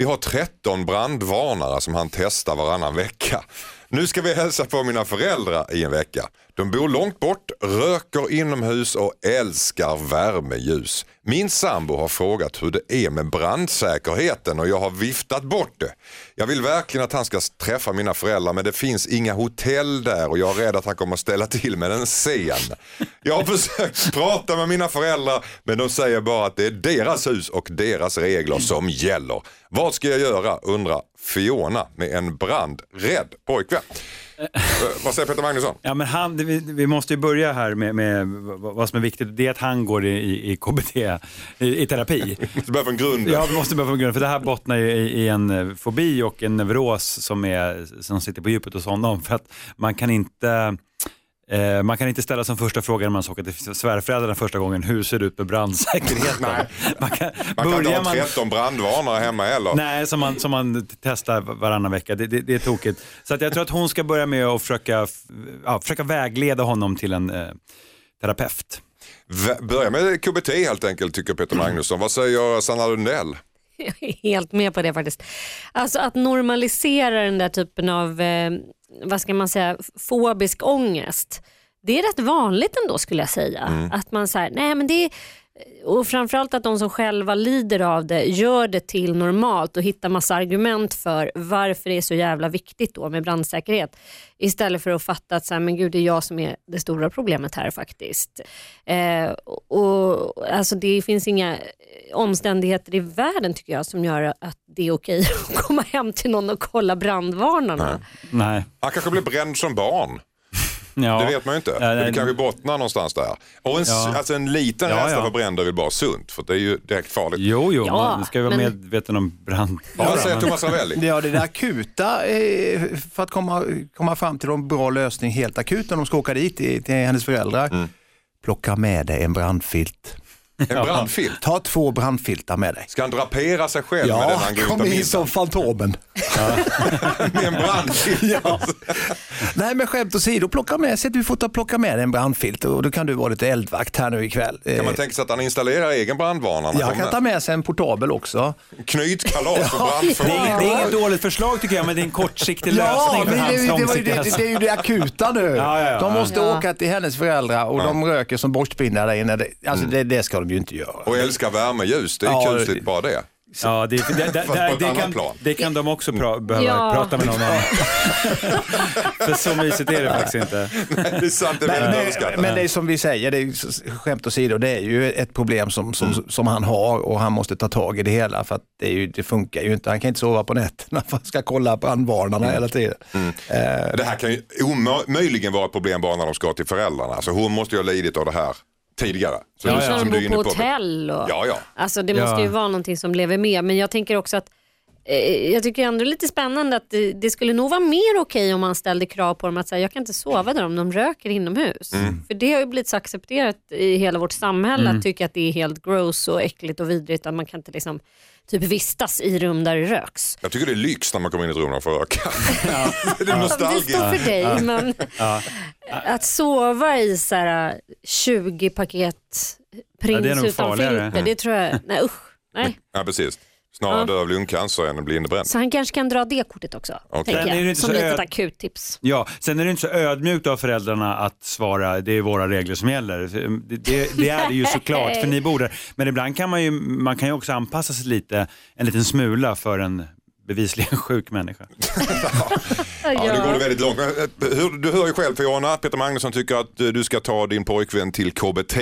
Vi har 13 brandvarnare som han testar varannan vecka. Nu ska vi hälsa på mina föräldrar i en vecka. De bor långt bort, röker inomhus och älskar värmeljus. Min sambo har frågat hur det är med brandsäkerheten och jag har viftat bort det. Jag vill verkligen att han ska träffa mina föräldrar men det finns inga hotell där och jag är rädd att han kommer ställa till med en scen. Jag har [LAUGHS] försökt prata med mina föräldrar men de säger bara att det är deras hus och deras regler som gäller. Vad ska jag göra undrar Fiona med en brandrädd pojkvän. Eh, Vad säger Peter Magnusson? Ja, men han, vi, vi måste ju börja här med, med vad som är viktigt. Det är att han går i, i, KBT, i, i terapi. [LAUGHS] Vi börjar från grunden. Ja, vi måste börja från grunden, för det här bottnar ju i, i en eh, fobi och en neuros som, är, som sitter på djupet hos honom. För att man kan inte Eh, man kan inte ställa som första fråga när man ska åka till svärföräldrarna första gången, hur ser det ut med brandsäkerheten? [LAUGHS] Man kan, Man kan inte ha 13 brandvarnare hemma heller. Nej, som man, som man testar varannan vecka. Det, det, det är tokigt. Så att jag tror att hon ska börja med att försöka, ja, försöka vägleda honom till en eh, terapeut. V- Börja med KBT helt enkelt tycker Peter Magnusson. Vad säger Sanna Lundell? [LAUGHS] Jag är helt med på det faktiskt. Alltså att normalisera den där typen av, eh, vad ska man säga, fobisk ångest. Det är rätt vanligt ändå skulle jag säga. Att man säger, nej men det är, och framförallt att de som själva lider av det gör det till normalt och hittar massa argument för varför det är så jävla viktigt då med brandsäkerhet. Istället för att fatta att så här, men gud, det är jag som är det stora problemet här faktiskt. Eh, och, alltså, det finns inga omständigheter i världen tycker jag som gör att det är okej [LAUGHS] att komma hem till någon och kolla brandvarnarna. Nej. Han kanske blev bränd som barn. Ja. Det vet man ju inte. Ja, nej, det kanske bottnar någonstans där. Och en, Ja. alltså en liten Ja, ja. för bränder är väl bara sunt. För det är ju direkt farligt. Jo, jo, Ja, man ska vara men- medveten om brand. Vad säger Thomas Ravelli? Ja, det är det akuta eh, för att komma, komma fram till en bra lösning helt akut när de ska åka dit till, till hennes föräldrar. Plocka med dig en brandfilt. [LAUGHS] En brandfilt. Ta två brandfiltar med dig. Ska han drapera sig själv med den Ja, han går ut kom av in som Fantomen. [LAUGHS] Med en brandfilt. Ja. Nej men skämt åsido, plocka med sig, du får ta plocka med dig en brandfilt och då kan du vara lite eldvakt här nu ikväll. Kan man Eh, tänka sig att han installerar egen brandvarnare? när han jag kan kommer? ta med sig en portabel också. Knytkalas för Det är, inget, det är inget dåligt förslag tycker jag, men det är en kortsiktig Ja, lösning för men hans det, det, var ju långsiktiga det, det, det är ju det akuta nu. Ja, ja, ja. De måste Ja. åka till hennes föräldrar och de röker som borstpinnar där inne. Det- Alltså det, det ska de ju inte göra. Och älskar värmeljus, det är Ja, kusligt bara det. Ja, det, det, det, [LAUGHS] det, kan, plan. det kan de också pra, behöva Ja. prata med någon om. [LAUGHS] För så mysigt är det faktiskt inte. [LAUGHS] Det är sant, det är Men, men, men det är som vi säger, det är, skämt åsido, det är ju ett problem som, som, som han har och han måste ta tag i det hela för att det, är ju, det funkar ju inte. Han kan inte sova på nätterna för att han ska kolla brandvarnarna hela tiden. Eh, Det här kan ju omöjligen vara ett problem bara när de ska till föräldrarna. Alltså hon måste ju ha lidit av det här tidigare. Så Ja, ja. Som de du är bor inne på på. hotell. Och, Ja, ja. Alltså, det Ja. måste ju vara någonting som lever med. Men jag tänker också att eh, jag tycker ändå det är lite spännande att det, det skulle nog vara mer okej om man ställde krav på dem att säga jag kan inte sova där om de röker inomhus. Mm. För det har ju blivit så accepterat i hela vårt samhälle att tycka att det är helt gross och äckligt och vidrigt att man kan inte liksom typ vistas i rum där det röks. Jag tycker det är lyx när man kommer in i ett rum och får röka. [LAUGHS] [LAUGHS] det är Det nostalgiskt. står för dig men att sova i så här 20 paket prins Ja, det är nog utan filter, det tror jag, [LAUGHS] nej usch. Nej. Ja, precis. Snarare Ja. dö av lungcancer än att bli innebränd. Så han kanske kan dra det kortet också, Okej. tänker Men är det jag. inte Som så litet öd- akuttips. Ja, sen är det inte så ödmjukt av föräldrarna att svara det är våra regler som gäller. Det, det, det är det ju [LAUGHS] såklart för ni bor där. Men ibland kan man ju, man kan ju också anpassa sig lite, en liten smula för en bevisligen [LAUGHS] sjuk människa. [LAUGHS] Ja, det går väldigt långt. Eh, Du hör ju själv Fiona, Peter Magnusson tycker att eh, du ska ta din pojkvän till KBT.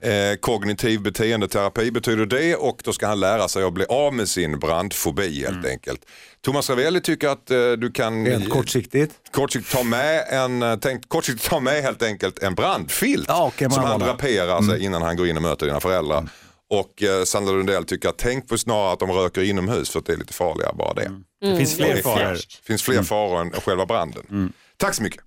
Eh, kognitiv beteendeterapi betyder det och då ska han lära sig att bli av med sin brandfobi helt enkelt. Thomas Ravelli tycker att eh, du kan rent kortsiktigt. kortsiktigt ta med en, tänk, kortsiktigt ta med helt enkelt en brandfilt Ja, en som han draperar sig innan han går in och möter dina föräldrar. Och eh, Sandra Lundell tycker att tänk på snarare att de röker inomhus för att det är lite farligare bara det. Det finns fler Det är faror. fräscht. finns fler faror än själva branden. Tack så mycket.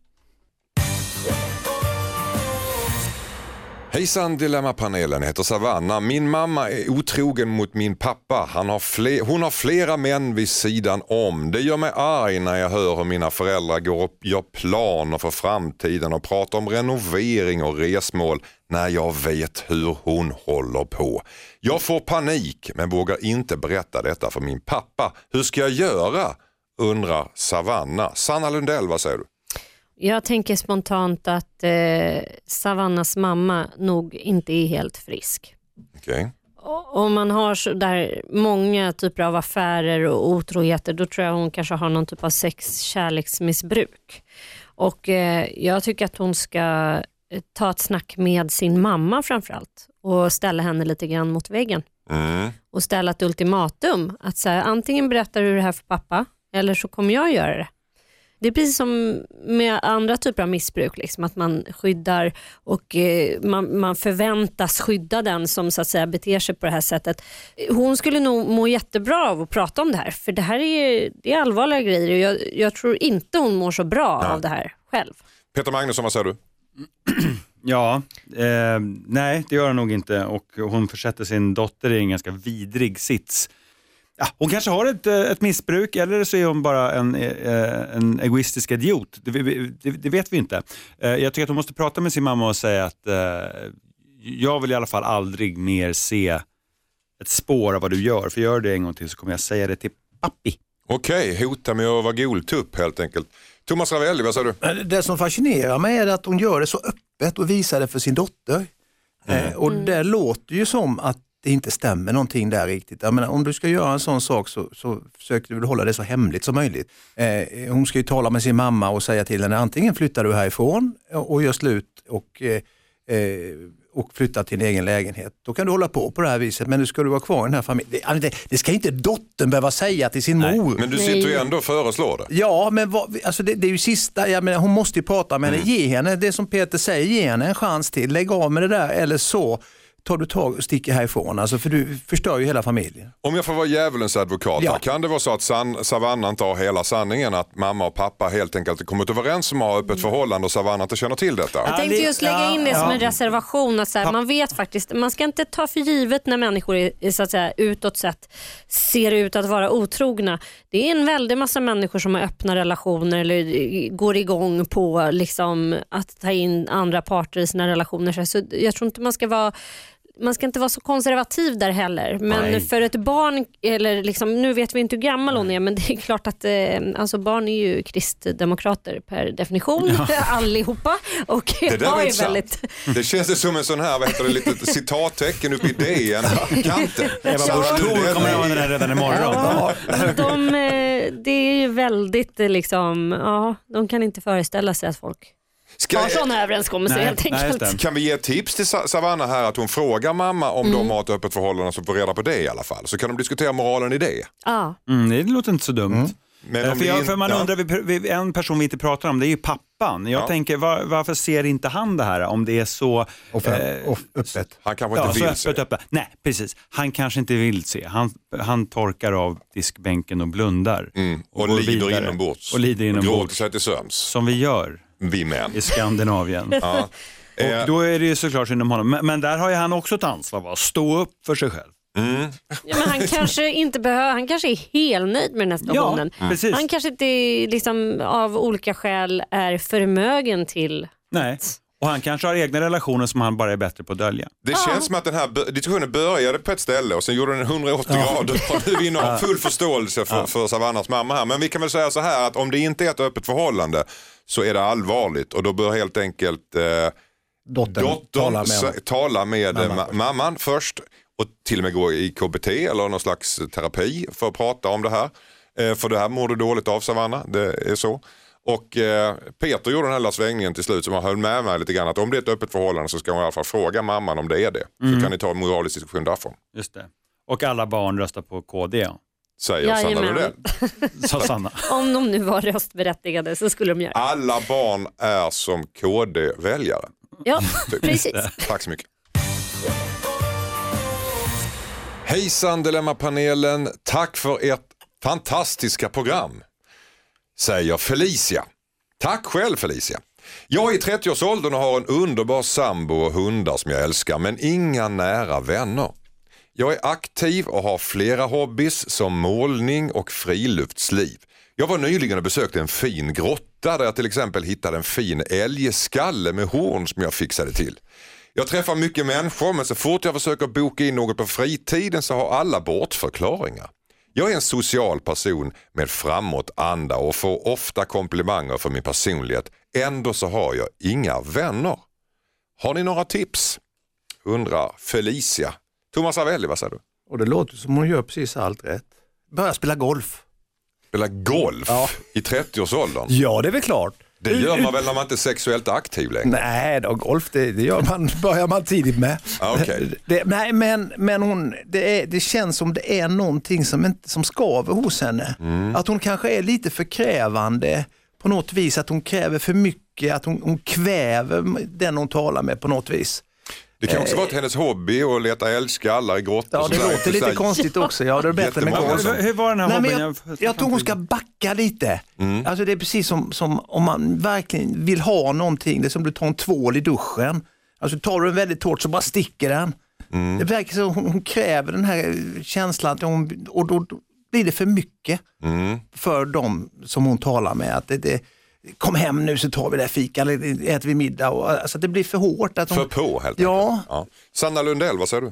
Hejsan Dilemmapanelen, jag heter Savanna. Min mamma är otrogen mot min pappa. Han har fler, hon har flera män vid sidan om. Det gör mig arg när jag hör hur mina föräldrar går och gör planer för framtiden och pratar om renovering och resmål när jag vet hur hon håller på. Jag får panik men vågar inte berätta detta för min pappa. Hur ska jag göra? undrar Savanna. Sanna Lundell, vad säger du? Jag tänker spontant att eh, Savannas mamma nog inte är helt frisk. Och- Om man har så där många typer av affärer och otroheter då tror jag hon kanske har någon typ av sex-kärleksmissbruk. Och eh, jag tycker att hon ska eh, ta ett snack med sin mamma framförallt och ställa henne lite grann mot väggen. Mm. Och ställa ett ultimatum. Att så här, antingen berättar du det här för pappa eller så kommer jag göra det. Det är precis som med andra typer av missbruk, liksom, att man skyddar och eh, man, man förväntas skydda den som så att säga beter sig på det här sättet. Hon skulle nog må jättebra av att prata om det här, för det här är, det är allvarliga grejer och jag, jag tror inte hon mår så bra Nej. av det här själv. Peter Magnusson, vad säger du? [CLEARS THROAT] Ja, eh, nej det gör hon nog inte och hon försätter sin dotter i en ganska vidrig sits. Ja, hon kanske har ett, eh, ett missbruk eller så är hon bara en, eh, en egoistisk idiot. Det, det, det vet vi inte. Eh, Jag tycker att hon måste prata med sin mamma och säga att eh, jag vill i alla fall aldrig mer se ett spår av vad du gör. För gör du det en gång till så kommer jag säga det till pappi. Okej, hota med att vara goltupp helt enkelt. Thomas Ravelli, vad säger du? Det som fascinerar mig är att hon gör det så öppet och visar det för sin dotter. Eh, och det låter ju som att det inte stämmer någonting där riktigt. Jag menar, om du ska göra en sån sak så, så försöker du väl hålla det så hemligt som möjligt. Eh, hon ska ju tala med sin mamma och säga till henne antingen flyttar du härifrån och och gör slut och, eh, eh, och flyttar till din egen lägenhet. Då kan du hålla på på det här viset men nu ska du vara kvar i den här familjen. Det, alltså, det, det ska inte dottern behöva säga till sin mor. Men du Nej. sitter ju ändå och föreslår det. Ja, men vad, alltså det, det är ju sista, jag menar, hon måste ju prata med henne, ge henne det som Peter säger, ge henne en chans till, lägg av med det där eller så tar du tag och sticker härifrån, alltså, för du förstör ju hela familjen. Om jag får vara djävulens advokat, Ja. kan det vara så att San, Savanna inte har hela sanningen? Att mamma och pappa helt enkelt kommit överens om att ha öppet förhållande och Savanna inte känner till detta? Jag tänkte just lägga in det som en reservation. Att så här, man vet faktiskt, man ska inte ta för givet när människor är, så att säga, utåt sett ser ut att vara otrogna. Det är en väldig massa människor som har öppna relationer eller går igång på liksom, att ta in andra parter i sina relationer. Så jag tror inte man ska vara man ska inte vara så konservativ där heller. Men Nej. för ett barn, eller liksom, nu vet vi inte hur gammal hon är men det är klart att eh, alltså barn är ju kristdemokrater per definition [LAUGHS] allihopa. Och Det där var sant. väldigt... Det känns som en sån här, vad heter det, litet citattecken uppe i DN, [LAUGHS] kanten. Eva Busch Thor kommer använda den redan imorgon. Ja, de, eh, det är ju väldigt eh, liksom, ja, de kan inte föreställa sig att folk Ska, har sådana överenskommelser Nej, helt nej, enkelt. det. kan vi ge ett tips till Sa- Savanna här att hon frågar mamma om de har ett öppet förhållande så får reda på det i alla fall. Så kan de diskutera moralen i det. Ja. Mm, det låter inte så dumt. Men Eh, för, jag, för man ja. undrar, vi, vi, en person vi inte pratar om det är ju pappan. Jag Ja. tänker var, varför ser inte han det här om det är så Och, för, eh, och öppet. Han kanske Ja, inte så vill se. öppet, öppet. Nej, precis. Han kanske inte vill se. Han, han torkar av diskbänken och blundar. Mm. Och, går lider vidare. inombords. Och lider gråter inombords. sig till sömns. Som vi gör Vi män. i Skandinavien. [LAUGHS] Ja. Eh, Och då är det ju såklart synd om honom. Men, men där har ju han också ett ansvar, va? stå upp för sig själv. mm. Ja, men han kanske inte behöver, han kanske är helnöjd med den här situationen. precis. Han kanske inte liksom, av olika skäl är förmögen till Nej. Och han kanske har egna relationer som han bara är bättre på att dölja. Det känns som att den här diskussionen började på ett ställe och sen gjorde den 180 grader [LAUGHS] och nu är vi inne och har full förståelse för, för Savannas mamma här. Men vi kan väl säga så här att om det inte är ett öppet förhållande så är det allvarligt och då bör helt enkelt eh, Dottern, dottern talar med tala med eh, Mamman ma- mamman först och till och med gå i KBT eller någon slags terapi för att prata om det här. Eh, för det här mår du dåligt av Savanna, det är så. Och eh, Peter gjorde den här lilla svängningen till slut som han höll med mig lite grann att om det är ett öppet förhållande så ska hon i alla fall fråga mamman om det är det. Så kan ni ta en moralisk diskussion därifrån. Just det. Och alla barn röstar på KD, Säger Sanna Jajamän. Lundell. [LAUGHS] sa Sanna. Om de nu var röstberättigade så skulle de göra det. Alla barn är som KD-väljare. Ja, [LAUGHS] precis. Tack så mycket. Hejsan Dilemmapanelen, tack för ert fantastiska program. Säger Felicia. Tack själv Felicia. Jag är i 30-årsåldern och har en underbar sambo och hundar som jag älskar men inga nära vänner. Jag är aktiv och har flera hobbys som målning och friluftsliv. Jag var nyligen och besökte en fin grotta där jag till exempel hittade en fin älgskalle med horn som jag fixade till. Jag träffar mycket människor men så fort jag försöker boka in något på fritiden så har alla bortförklaringar. Jag är en social person med framåtanda och får ofta komplimanger för min personlighet. Ändå så har jag inga vänner. Har ni några tips? Undrar Felicia. Thomas Avelli, vad säger du? Och det låter som hon gör precis allt rätt. Börja spela golf. Spela golf Ja. i 30-årsåldern? Ja, det är väl klart. Det gör man väl när man inte är sexuellt aktiv längre? Nej, då, golf det, det gör man, [LAUGHS] börjar man tidigt med. Okej. Det, nej, men, men hon, det, är, det känns som det är någonting som, inte, som skaver hos henne. Mm. Att hon kanske är lite för krävande på något vis, att hon kräver för mycket, att hon, hon kväver den hon talar med på något vis. Det kan också vara att hennes hobby att leta älgskallar i grottor. Ja, det låter lite konstigt också. Ja, det är bättre med golf. Hur, hur var den här Nej, hobbyn? jag, jag tror hon ska backa lite. Alltså det är precis som, som om man verkligen vill ha någonting, det är som du tar en tvål i duschen. Alltså tar du den väldigt hårt så bara sticker den. Det verkar som hon, hon kräver den här känslan att hon, och då, då blir det för mycket för dem som hon talar med. Att det, det, Kom hem nu så tar vi det här fika eller äter vi middag. Och, alltså det blir för hårt. Att hon, För på helt Ja. enkelt. Ja. Sanna Lundell, vad säger du?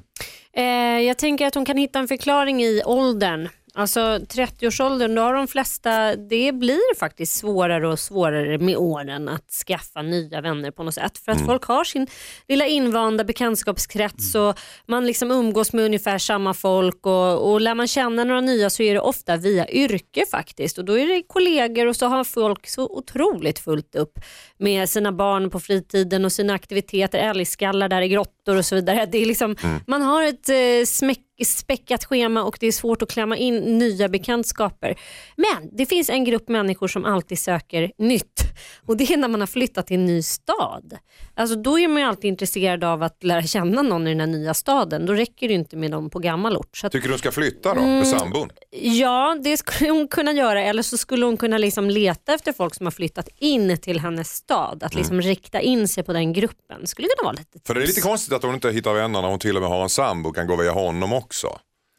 Eh, jag tänker att hon kan hitta en förklaring i åldern. Alltså 30-årsåldern, då har de flesta, det blir faktiskt svårare och svårare med åren att skaffa nya vänner på något sätt. För att folk har sin lilla invanda bekantskapskrets och man liksom umgås med ungefär samma folk och, och lär man känna några nya så är det ofta via yrke faktiskt och då är det kollegor och så har folk så otroligt fullt upp med sina barn på fritiden och sina aktiviteter, älgskallar där i grottor och så vidare. Det är liksom, Man har ett eh, smäck, späckat schema och det är svårt att klämma in nya bekantskaper. Men det finns en grupp människor som alltid söker nytt och det är när man har flyttat till en ny stad. Alltså då är man ju alltid intresserad av att lära känna någon i den här nya staden. Då räcker det inte med dem på gammal ort. Att, Tycker du hon ska flytta då, Mm. med sambon? ja, det skulle hon kunna göra eller så skulle hon kunna liksom leta efter folk som har flyttat in till hennes stad. Att liksom rikta in sig på den gruppen. Skulle kunna vara lite För det är lite konstigt att hon inte hittar vänner när hon till och med har en sambo och kan gå via honom också.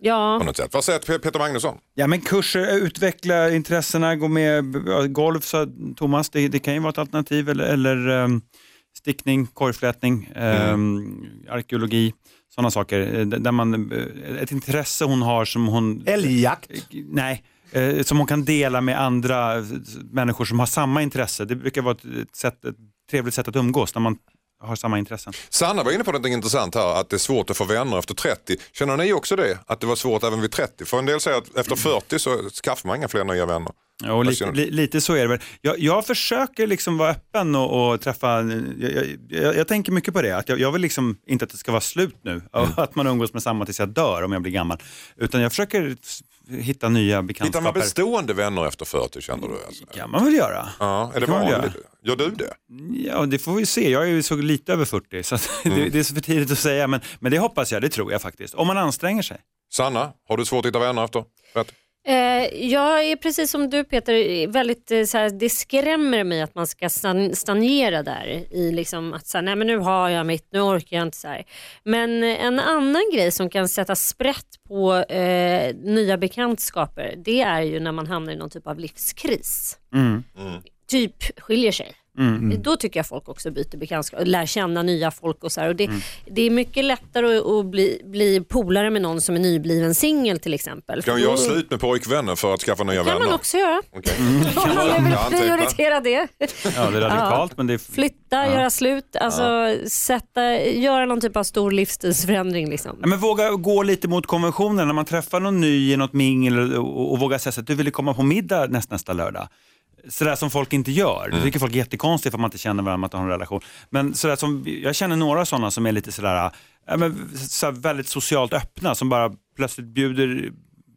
Ja. På något sätt. Vad säger Pe- Peter Magnusson? Ja men kurser, utveckla intressena, gå med golf sa Thomas, det, det kan ju vara ett alternativ eller, eller ehm, stickning, korgflätning, um, arkeologi sådana saker. eh, Där man, eh, ett intresse hon har som hon... Älgjakt. Nej, eh, som hon kan dela med andra eh, människor som har samma intresse. Det brukar vara ett, ett, sätt, ett trevligt sätt att umgås när man har samma intressen. Sanna var inne på något intressant här, att det är svårt att få vänner efter 30. Känner ni också det? Att det var svårt även vid 30? För en del säger att efter 40 så skaffar man inga fler nya vänner. Ja, och Vad lite, lite så är det väl. Jag, jag försöker liksom vara öppen och, och träffa, jag, jag, jag, tänker mycket på det, att jag, vill liksom inte att det ska vara slut nu, Mm. [LAUGHS] att man umgås med samma tills jag dör om jag blir gammal. Utan jag försöker hitta nya Hittar man bekantskaper. bestående vänner efter 40 känner du? Alltså? kan man väl göra. Ja, är det väl vanligt? Gör du det? Ja, det får vi se. Jag är ju så lite över 40 så [LAUGHS] Mm. det, det är så för tidigt att säga. Men, men det hoppas jag, det tror jag faktiskt. Om man anstränger sig. Sanna, har du svårt att hitta vänner efter 30? Eh, jag är precis som du Peter, väldigt, eh, så här, det skrämmer mig att man ska stagnera där i liksom att så här, nej men nu har jag mitt, nu orkar jag inte så här. Men eh, en annan grej som kan sätta sprätt på eh, nya bekantskaper det är ju när man hamnar i någon typ av livskris. Mm. Typ skiljer sig. Mm. Då tycker jag folk också byter bekantskap och lär känna nya folk. och så här. Och det, Mm. det är mycket lättare att, att bli, bli polare med någon som är nybliven singel till exempel. Kan vi göra slut med pojkvänner för att skaffa nya kan vänner? man också göra. Okej. [LAUGHS] Om man Jag vill antecknar. prioritera det. Ja, det är radikalt men det är... Flytta, göra slut, alltså sätta, göra någon typ av stor livsstilsförändring. Liksom. Ja, men våga gå lite mot konventionen när man träffar någon ny i något mingel och, och, och våga säga att du vill komma på middag nästa, nästa lördag. Sådär som folk inte gör. Det tycker folk är jättekonstigt för att man inte känner varandra, man inte har en relation. Men sådär som, jag känner några sådana som är lite sådär, ja, men, sådär väldigt socialt öppna som bara plötsligt bjuder,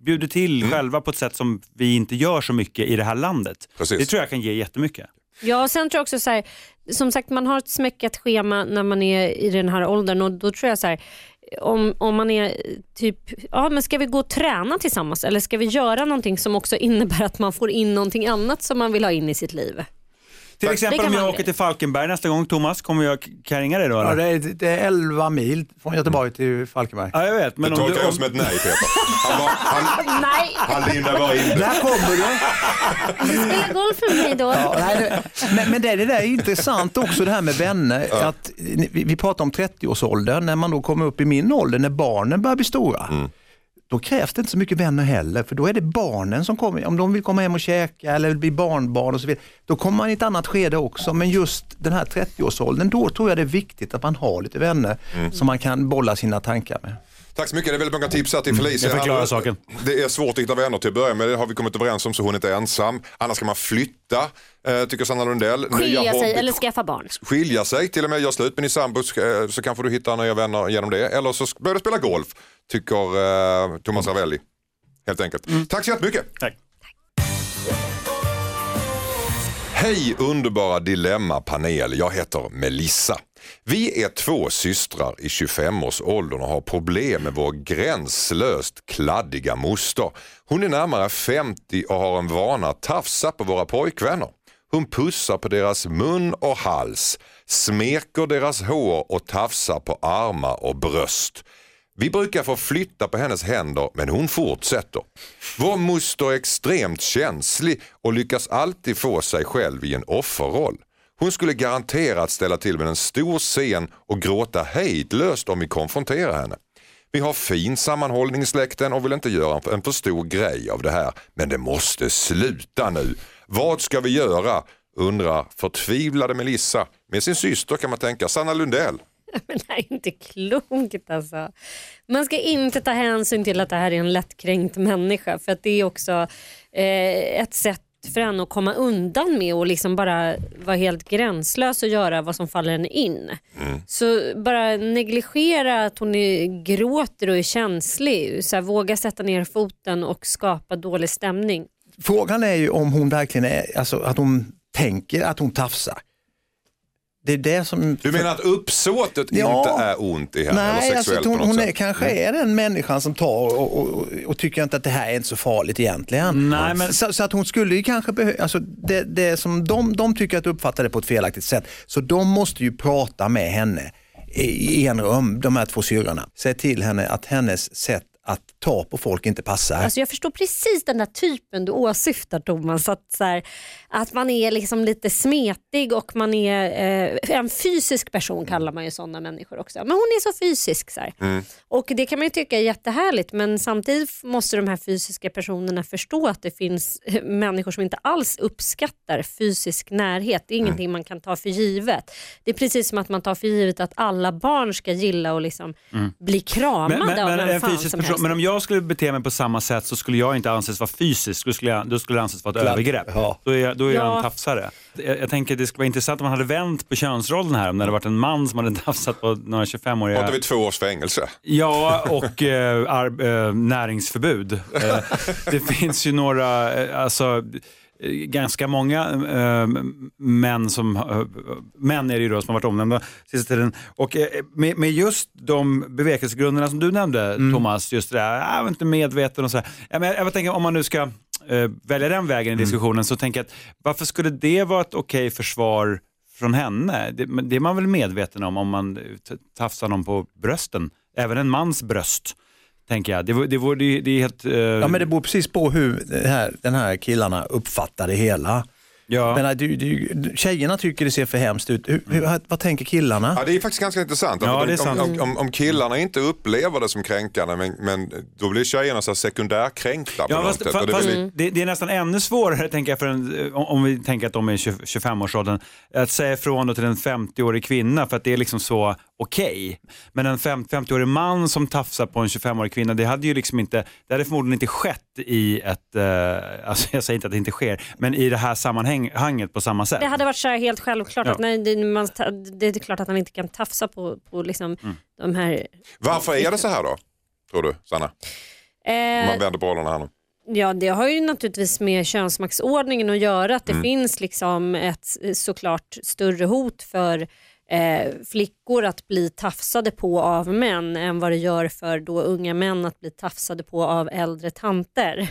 bjuder till själva på ett sätt som vi inte gör så mycket i det här landet. Precis. Det tror jag kan ge jättemycket. Ja, och sen tror jag också så här, som sagt man har ett smäckat schema när man är i den här åldern och då tror jag så här, om, om man är typ, ja men ska vi gå och träna tillsammans eller ska vi göra någonting som också innebär att man får in någonting annat som man vill ha in i sitt liv? Till exempel kan om jag åker till Falkenberg nästa gång, Thomas, kommer jag carringa dig då? Ja, Eller? det, är, det är 11 mil från Göteborg till Falkenberg. Ja, jag vet. Men Det om tolkar du, jag om, som ett nej Peter. [LAUGHS] Han, var, han, Nej, han lindar bara in det. Där kommer du! spela golf med mig då. Ja, nej, det, men, men det, det där är intressant också det här med vänner. Att, vi, vi pratar om 30-årsåldern, när man då kommer upp i min ålder, när barnen börjar bli stora. Då krävs det inte så mycket vänner heller, för då är det barnen som kommer, om de vill komma hem och käka eller bli barnbarn och så vidare. Då kommer man i ett annat skede också, men just den här 30-årsåldern, då tror jag det är viktigt att man har lite vänner som man kan bolla sina tankar med. Tack så mycket, det är väldigt många tips här till Felicia. jag förklarar Han- saken. Det är svårt att hitta vänner till att börja med, det har vi kommit överens om så hon är inte ensam. Annars ska man flytta, eh, tycker Sanna Lundell. Skilja Nya sig hobby- eller skaffa barn. skilja sig, till och med göra slut med din sambo eh, så kanske du hittar nya vänner genom det. Eller så börjar du spela golf, tycker eh, Thomas Ravelli. Helt enkelt. Tack så jättemycket. Tack. Hej underbara Dilemma-panel, jag heter Melissa. Vi är två systrar i 25-årsåldern och har problem med vår gränslöst kladdiga moster. Hon är närmare 50 och har en vana att tafsa på våra pojkvänner. Hon pussar på deras mun och hals, smeker deras hår och tafsar på armar och bröst. Vi brukar få flytta på hennes händer men hon fortsätter. Vår moster är extremt känslig och lyckas alltid få sig själv i en offerroll. Hon skulle garanterat ställa till med en stor scen och gråta hejdlöst om vi konfronterar henne. Vi har fin sammanhållning i släkten och vill inte göra en för stor grej av det här. Men det måste sluta nu. Vad ska vi göra? Undrar förtvivlade Melissa. Med sin syster kan man tänka, Sanna Lundell. [LAUGHS] Men det här är inte klokt alltså. Man ska inte ta hänsyn till att det här är en lättkränkt människa för att det är också eh, ett sätt för henne att komma undan med och liksom bara vara helt gränslös och göra vad som faller henne in. Så bara negligera att hon är, gråter och är känslig. Så här, våga sätta ner foten och skapa dålig stämning. Frågan är ju om hon verkligen är, alltså att hon tänker att hon tafsar. Det är det som... Du menar att uppsåtet Ja. inte är ont i henne? eller Nej, sexuellt alltså, hon, hon är, kanske är den människan som tar och, och, och, tycker inte att det här är inte så farligt egentligen. Nej, men- så, så att hon skulle ju kanske behöva, alltså det, det som de, de tycker att uppfattar det på ett felaktigt sätt, så de måste ju prata med henne i i en rum, de här två syrrorna. Säg till henne att hennes sätt att ta på folk inte passar. Alltså jag förstår precis den där typen du åsyftar Thomas. Att, så här, att man är liksom lite smetig och man är eh, en fysisk person kallar man ju sådana människor också. Men hon är så fysisk. Så här. Och det kan man ju tycka är jättehärligt men samtidigt måste de här fysiska personerna förstå att det finns eh, människor som inte alls uppskattar fysisk närhet. Det är ingenting man kan ta för givet. Det är precis som att man tar för givet att alla barn ska gilla och liksom bli kramade Men, men, av men, en fysisk som person, helst. men om jag skulle bete mig på samma sätt så skulle jag inte anses vara fysisk, då skulle, jag, då skulle det anses vara ett Klart. övergrepp. Ja. Då är, jag, då är jag Ja. en tafsare. Jag, jag tänker att det skulle vara intressant om man hade vänt på könsrollen här, om det hade varit en man som hade [LAUGHS] tafsat på några 25-åriga... Pratar vi två års fängelse? Ja, och eh, ar- eh, näringsförbud. Eh, det finns ju några, eh, alltså eh, ganska många eh, män som, eh, män är det ju då som har varit omnämnda sista tiden. Och eh, med, med just de bevekelsegrunderna som du nämnde Thomas, just det där, jag var inte medveten och sådär. Ja, men jag, jag tänker om man nu ska eh, välja den vägen i diskussionen så tänker jag att varför skulle det vara ett okej försvar från henne? Det, det är man väl medveten om om man eh, tafsar någon på brösten. Även en mans bröst, tänker jag. Det, vore- det, det, det är helt... eh, Ja men det beror precis på hur här, den här killarna uppfattar det hela. Ja. Men, äh, du, du, tjejerna tycker det ser för hemskt ut. Hur, hur, vad tänker killarna? Ja, det är faktiskt ganska intressant. Ja, är om, sant. om, om, om killarna inte upplever det som kränkande men, men då blir tjejerna så sekundärkränkta på Ja, fast, sätt. fa, Och det fast blir- det, det är nästan ännu svårare, tänker jag, för en, om, om vi tänker att de är i 20 25-årsåldern, att säga ifrån till en 50-årig kvinna för att det är liksom så okej. Men en fem- 50-årig man som tafsar på en 25-årig kvinna, det hade ju liksom inte, det hade förmodligen inte skett i ett, eh, [LAUGHS] alltså jag säger inte att det inte sker, men i det här sammanhanget på samma sätt. Det hade varit så här helt självklart Ja. att nej, det, man, det är klart att han inte kan tafsa på, på liksom Mm. de här... Varför är det så här då? Tror du, Sanna? Om Eh, man vänder på rollerna här nu. Ja, det har ju naturligtvis med könsmaktsordningen att göra. Att det Mm. finns liksom ett såklart större hot för eh, flickor att bli tafsade på av män än vad det gör för då unga män att bli tafsade på av äldre tanter.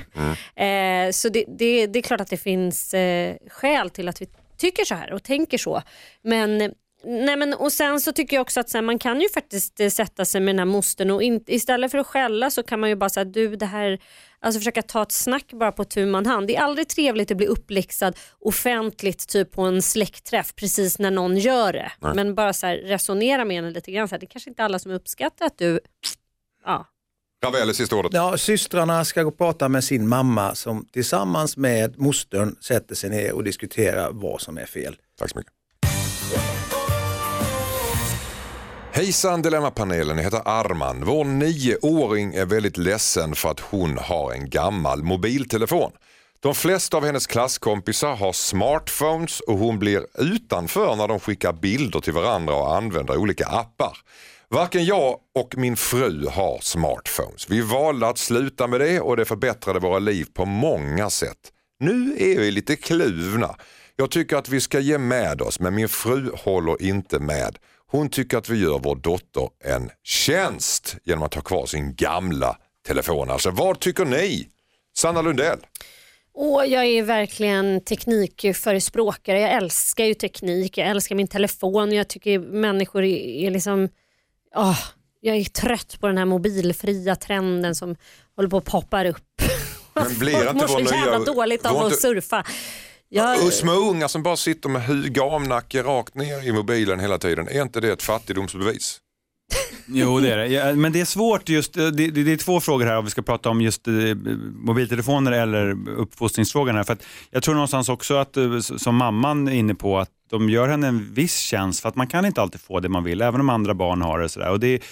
Eh, så det, det, det är klart att det finns eh, skäl till att vi tycker så här och tänker så. Men Nej, men, och sen så tycker jag också att här, man kan ju faktiskt eh, sätta sig med den här mostern och in, istället för att skälla så kan man ju bara säga du det här, alltså försöka ta ett snack bara på tu man hand. Det är aldrig trevligt att bli uppläxad offentligt typ på en släktträff precis när någon gör det. Men bara så här, resonera med henne lite grann. Så här, det är kanske inte alla som uppskattar att du, ja. Ravel är sista ordet. Ja, systrarna ska gå och prata med sin mamma som tillsammans med mostern sätter sig ner och diskuterar vad som är fel. Tack så mycket. Hejsan Dilemmapanelen, jag heter Arman. Vår nioåring är väldigt ledsen för att hon har en gammal mobiltelefon. De flesta av hennes klasskompisar har smartphones och hon blir utanför när de skickar bilder till varandra och använder olika appar. Varken jag och min fru har smartphones. Vi valde att sluta med det och det förbättrade våra liv på många sätt. Nu är vi lite kluvna. Jag tycker att vi ska ge med oss men min fru håller inte med. Hon tycker att vi gör vår dotter en tjänst genom att ha kvar sin gamla telefon. Alltså vad tycker ni? Sanna Lundell? Åh, jag är verkligen teknikförespråkare. Jag älskar ju teknik, jag älskar min telefon. Jag tycker människor är, liksom... åh, jag är trött på den här mobilfria trenden som håller på att poppar upp. Men blir inte mår så jävla dåligt av att surfa. Jag, Och små ungar som bara sitter med hu- gamnacke rakt ner i mobilen hela tiden. Är inte det ett fattigdomsbevis? Jo, det är det. Ja, men det är svårt just, det, det, det är två frågor här om vi ska prata om just eh, mobiltelefoner eller uppfostringsfrågan här. För att jag tror någonstans också att, eh, som mamman är inne på, att de gör henne en viss tjänst för att man kan inte alltid få det man vill, även om andra barn har det. och sådär. Och det,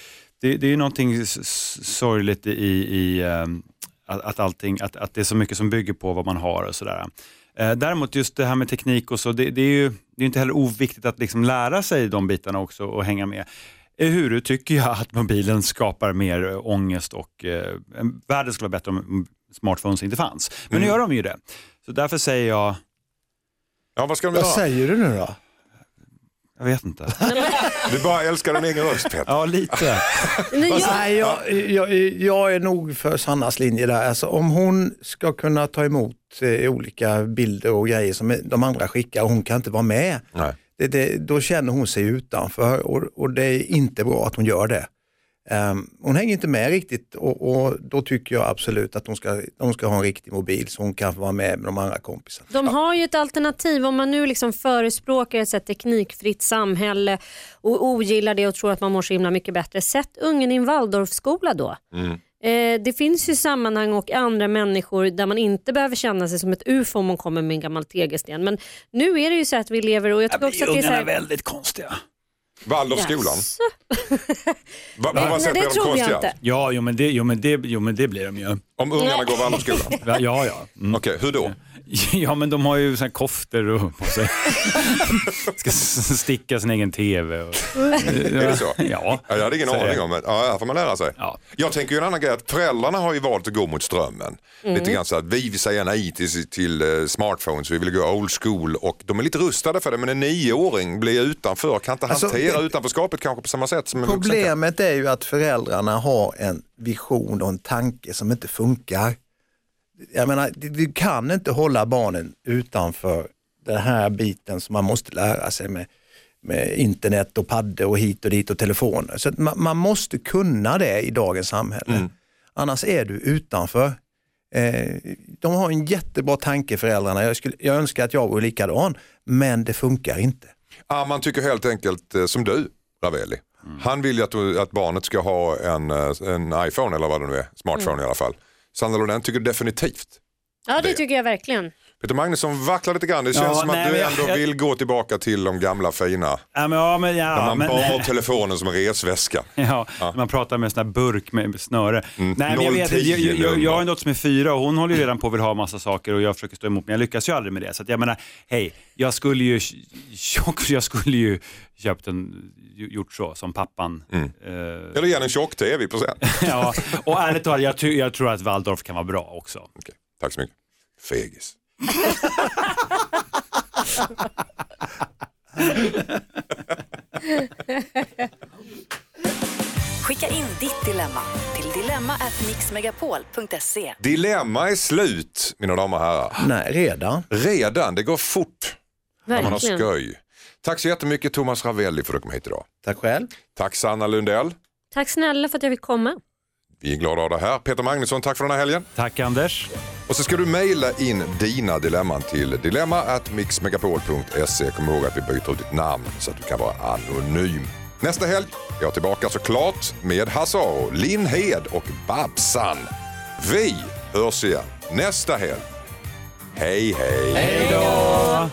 det, det är ju någonting sorgligt i, i eh, att, att, allting, att, att det är så mycket som bygger på vad man har och sådär. Eh, Däremot just det här med teknik och så, det, det är ju det är inte heller oviktigt att liksom lära sig de bitarna också och hänga med. Ehuru tycker jag att mobilen skapar mer eh, ångest och eh, världen skulle vara bättre om smartphones inte fanns. Men nu gör de ju det. Så därför säger jag, Ja, vad ska de Vad säger du nu då? Jag vet inte. [LAUGHS] Du bara älskar din egen röst Peter. Ja, lite. Nej, jag, Nej, jag, jag, jag är nog för Sannas linje där. Alltså, om hon ska kunna ta emot eh, olika bilder och grejer som de andra skickar och hon kan inte vara med, Nej. det, det, då känner hon sig utanför och, och det är inte bra att hon gör det. Ehm, hon hänger inte med riktigt och, och då tycker jag absolut att hon ska, de ska ha en riktig mobil så hon kan få vara med med de andra kompisarna. De har ju ett alternativ om man nu liksom förespråkar ett teknikfritt samhälle och ogillar det och tror att man mår så himla mycket bättre. Sätt ungen i en Waldorfskola då. Eh, det finns ju sammanhang och andra människor där man inte behöver känna sig som ett ufo om man kommer med en gammal tegelsten. Men nu är det ju så att vi lever och jag tycker också att det är så här... väldigt konstiga. Waldorfskolan. Jaså? [LAUGHS] Va, på vad sätt det är de tror jag konstiga? inte. Ja, jo men, det, jo, men det, jo men det blir de ju. Om ungarna går Waldorfskolan? [LAUGHS] Ja, ja. ja. Mm. Okej, hur då? [LAUGHS] Ja men de har ju såna här koftor och på sig. [LAUGHS] Ska sticka sin egen TV. Och... [LAUGHS] Är det så? Ja. Ja, jag hade ingen aning om det. Ja, här får man lära sig. Ja. Jag tänker ju en annan grej, att föräldrarna har ju valt att gå mot strömmen. Mm. Lite grann så att vi säger nej till, till eh, smartphones, vi vill gå old school och de är lite rustade för det men en nioåring blir utanför, kan inte Alltså, hantera det- utanförskapet kanske på samma sätt som en vuxen. Problemet är ju att föräldrarna har en vision och en tanke som inte funkar. Jag menar, du- kan inte hålla barnen utanför den här biten som man måste lära sig med, med internet och paddor och hit och dit och telefoner. Så att man, man måste kunna det i dagens samhälle. Annars är du utanför. Eh, de har en jättebra tanke föräldrarna. Jag, skulle, jag önskar att jag var likadan, men det funkar inte. Ah, man tycker helt enkelt eh, som du, Ravelli. Mm. Han vill ju att, att barnet ska ha en, eh, en iPhone eller vad det nu är, smartphone Mm. i alla fall. Sandra Lundell tycker definitivt. Ja det Det. tycker jag verkligen. Peter Magnusson vacklar lite grann, det känns Ja, som att nej, du men jag- ändå jag- vill gå tillbaka till de gamla fina. Ja, men, ja, men, ja, man men, bar telefonen som resväska. [LAUGHS] Ja, man pratar med en sån här burk med snöre. Mm, Nej, men jag, vet, 010 jag, jag, jag, har en dotter som är fyra och hon håller ju redan på att vill ha massa saker och jag försöker stå emot men jag lyckas ju aldrig med det. Så att jag menar, hej, jag skulle ju, [LAUGHS] jag skulle ju köpt en, gjort så som pappan. Mm. Eh, Eller ge en tjock-tv i present. [LAUGHS] ja, och ärligt talat, jag, jag tror att Waldorf kan vara bra också. Okej, Tack så mycket. Fegis. Skicka in ditt dilemma till dilemma@mixmegapol.se. Dilemma är slut, mina damer och herrar. Nej, redan. Redan, det går fort när man har Verkligen. skoj. Tack så jättemycket Thomas Ravelli för att du kom hit idag. Tack själv. Tack Sanna Lundell. Tack snälla för att jag fick komma. Vi är glada ha dig här. Peter Magnusson, tack för den här helgen. Tack Anders. Och så ska du mejla in dina dilemman till dilemma@mixmegapol.se. Kom ihåg att vi byter ut ditt namn så att du kan vara anonym. Nästa helg är jag tillbaka såklart med Hasse Aro, Linn Hed och Babsan. Vi hörs igen nästa helg. Hej hej! Hej då!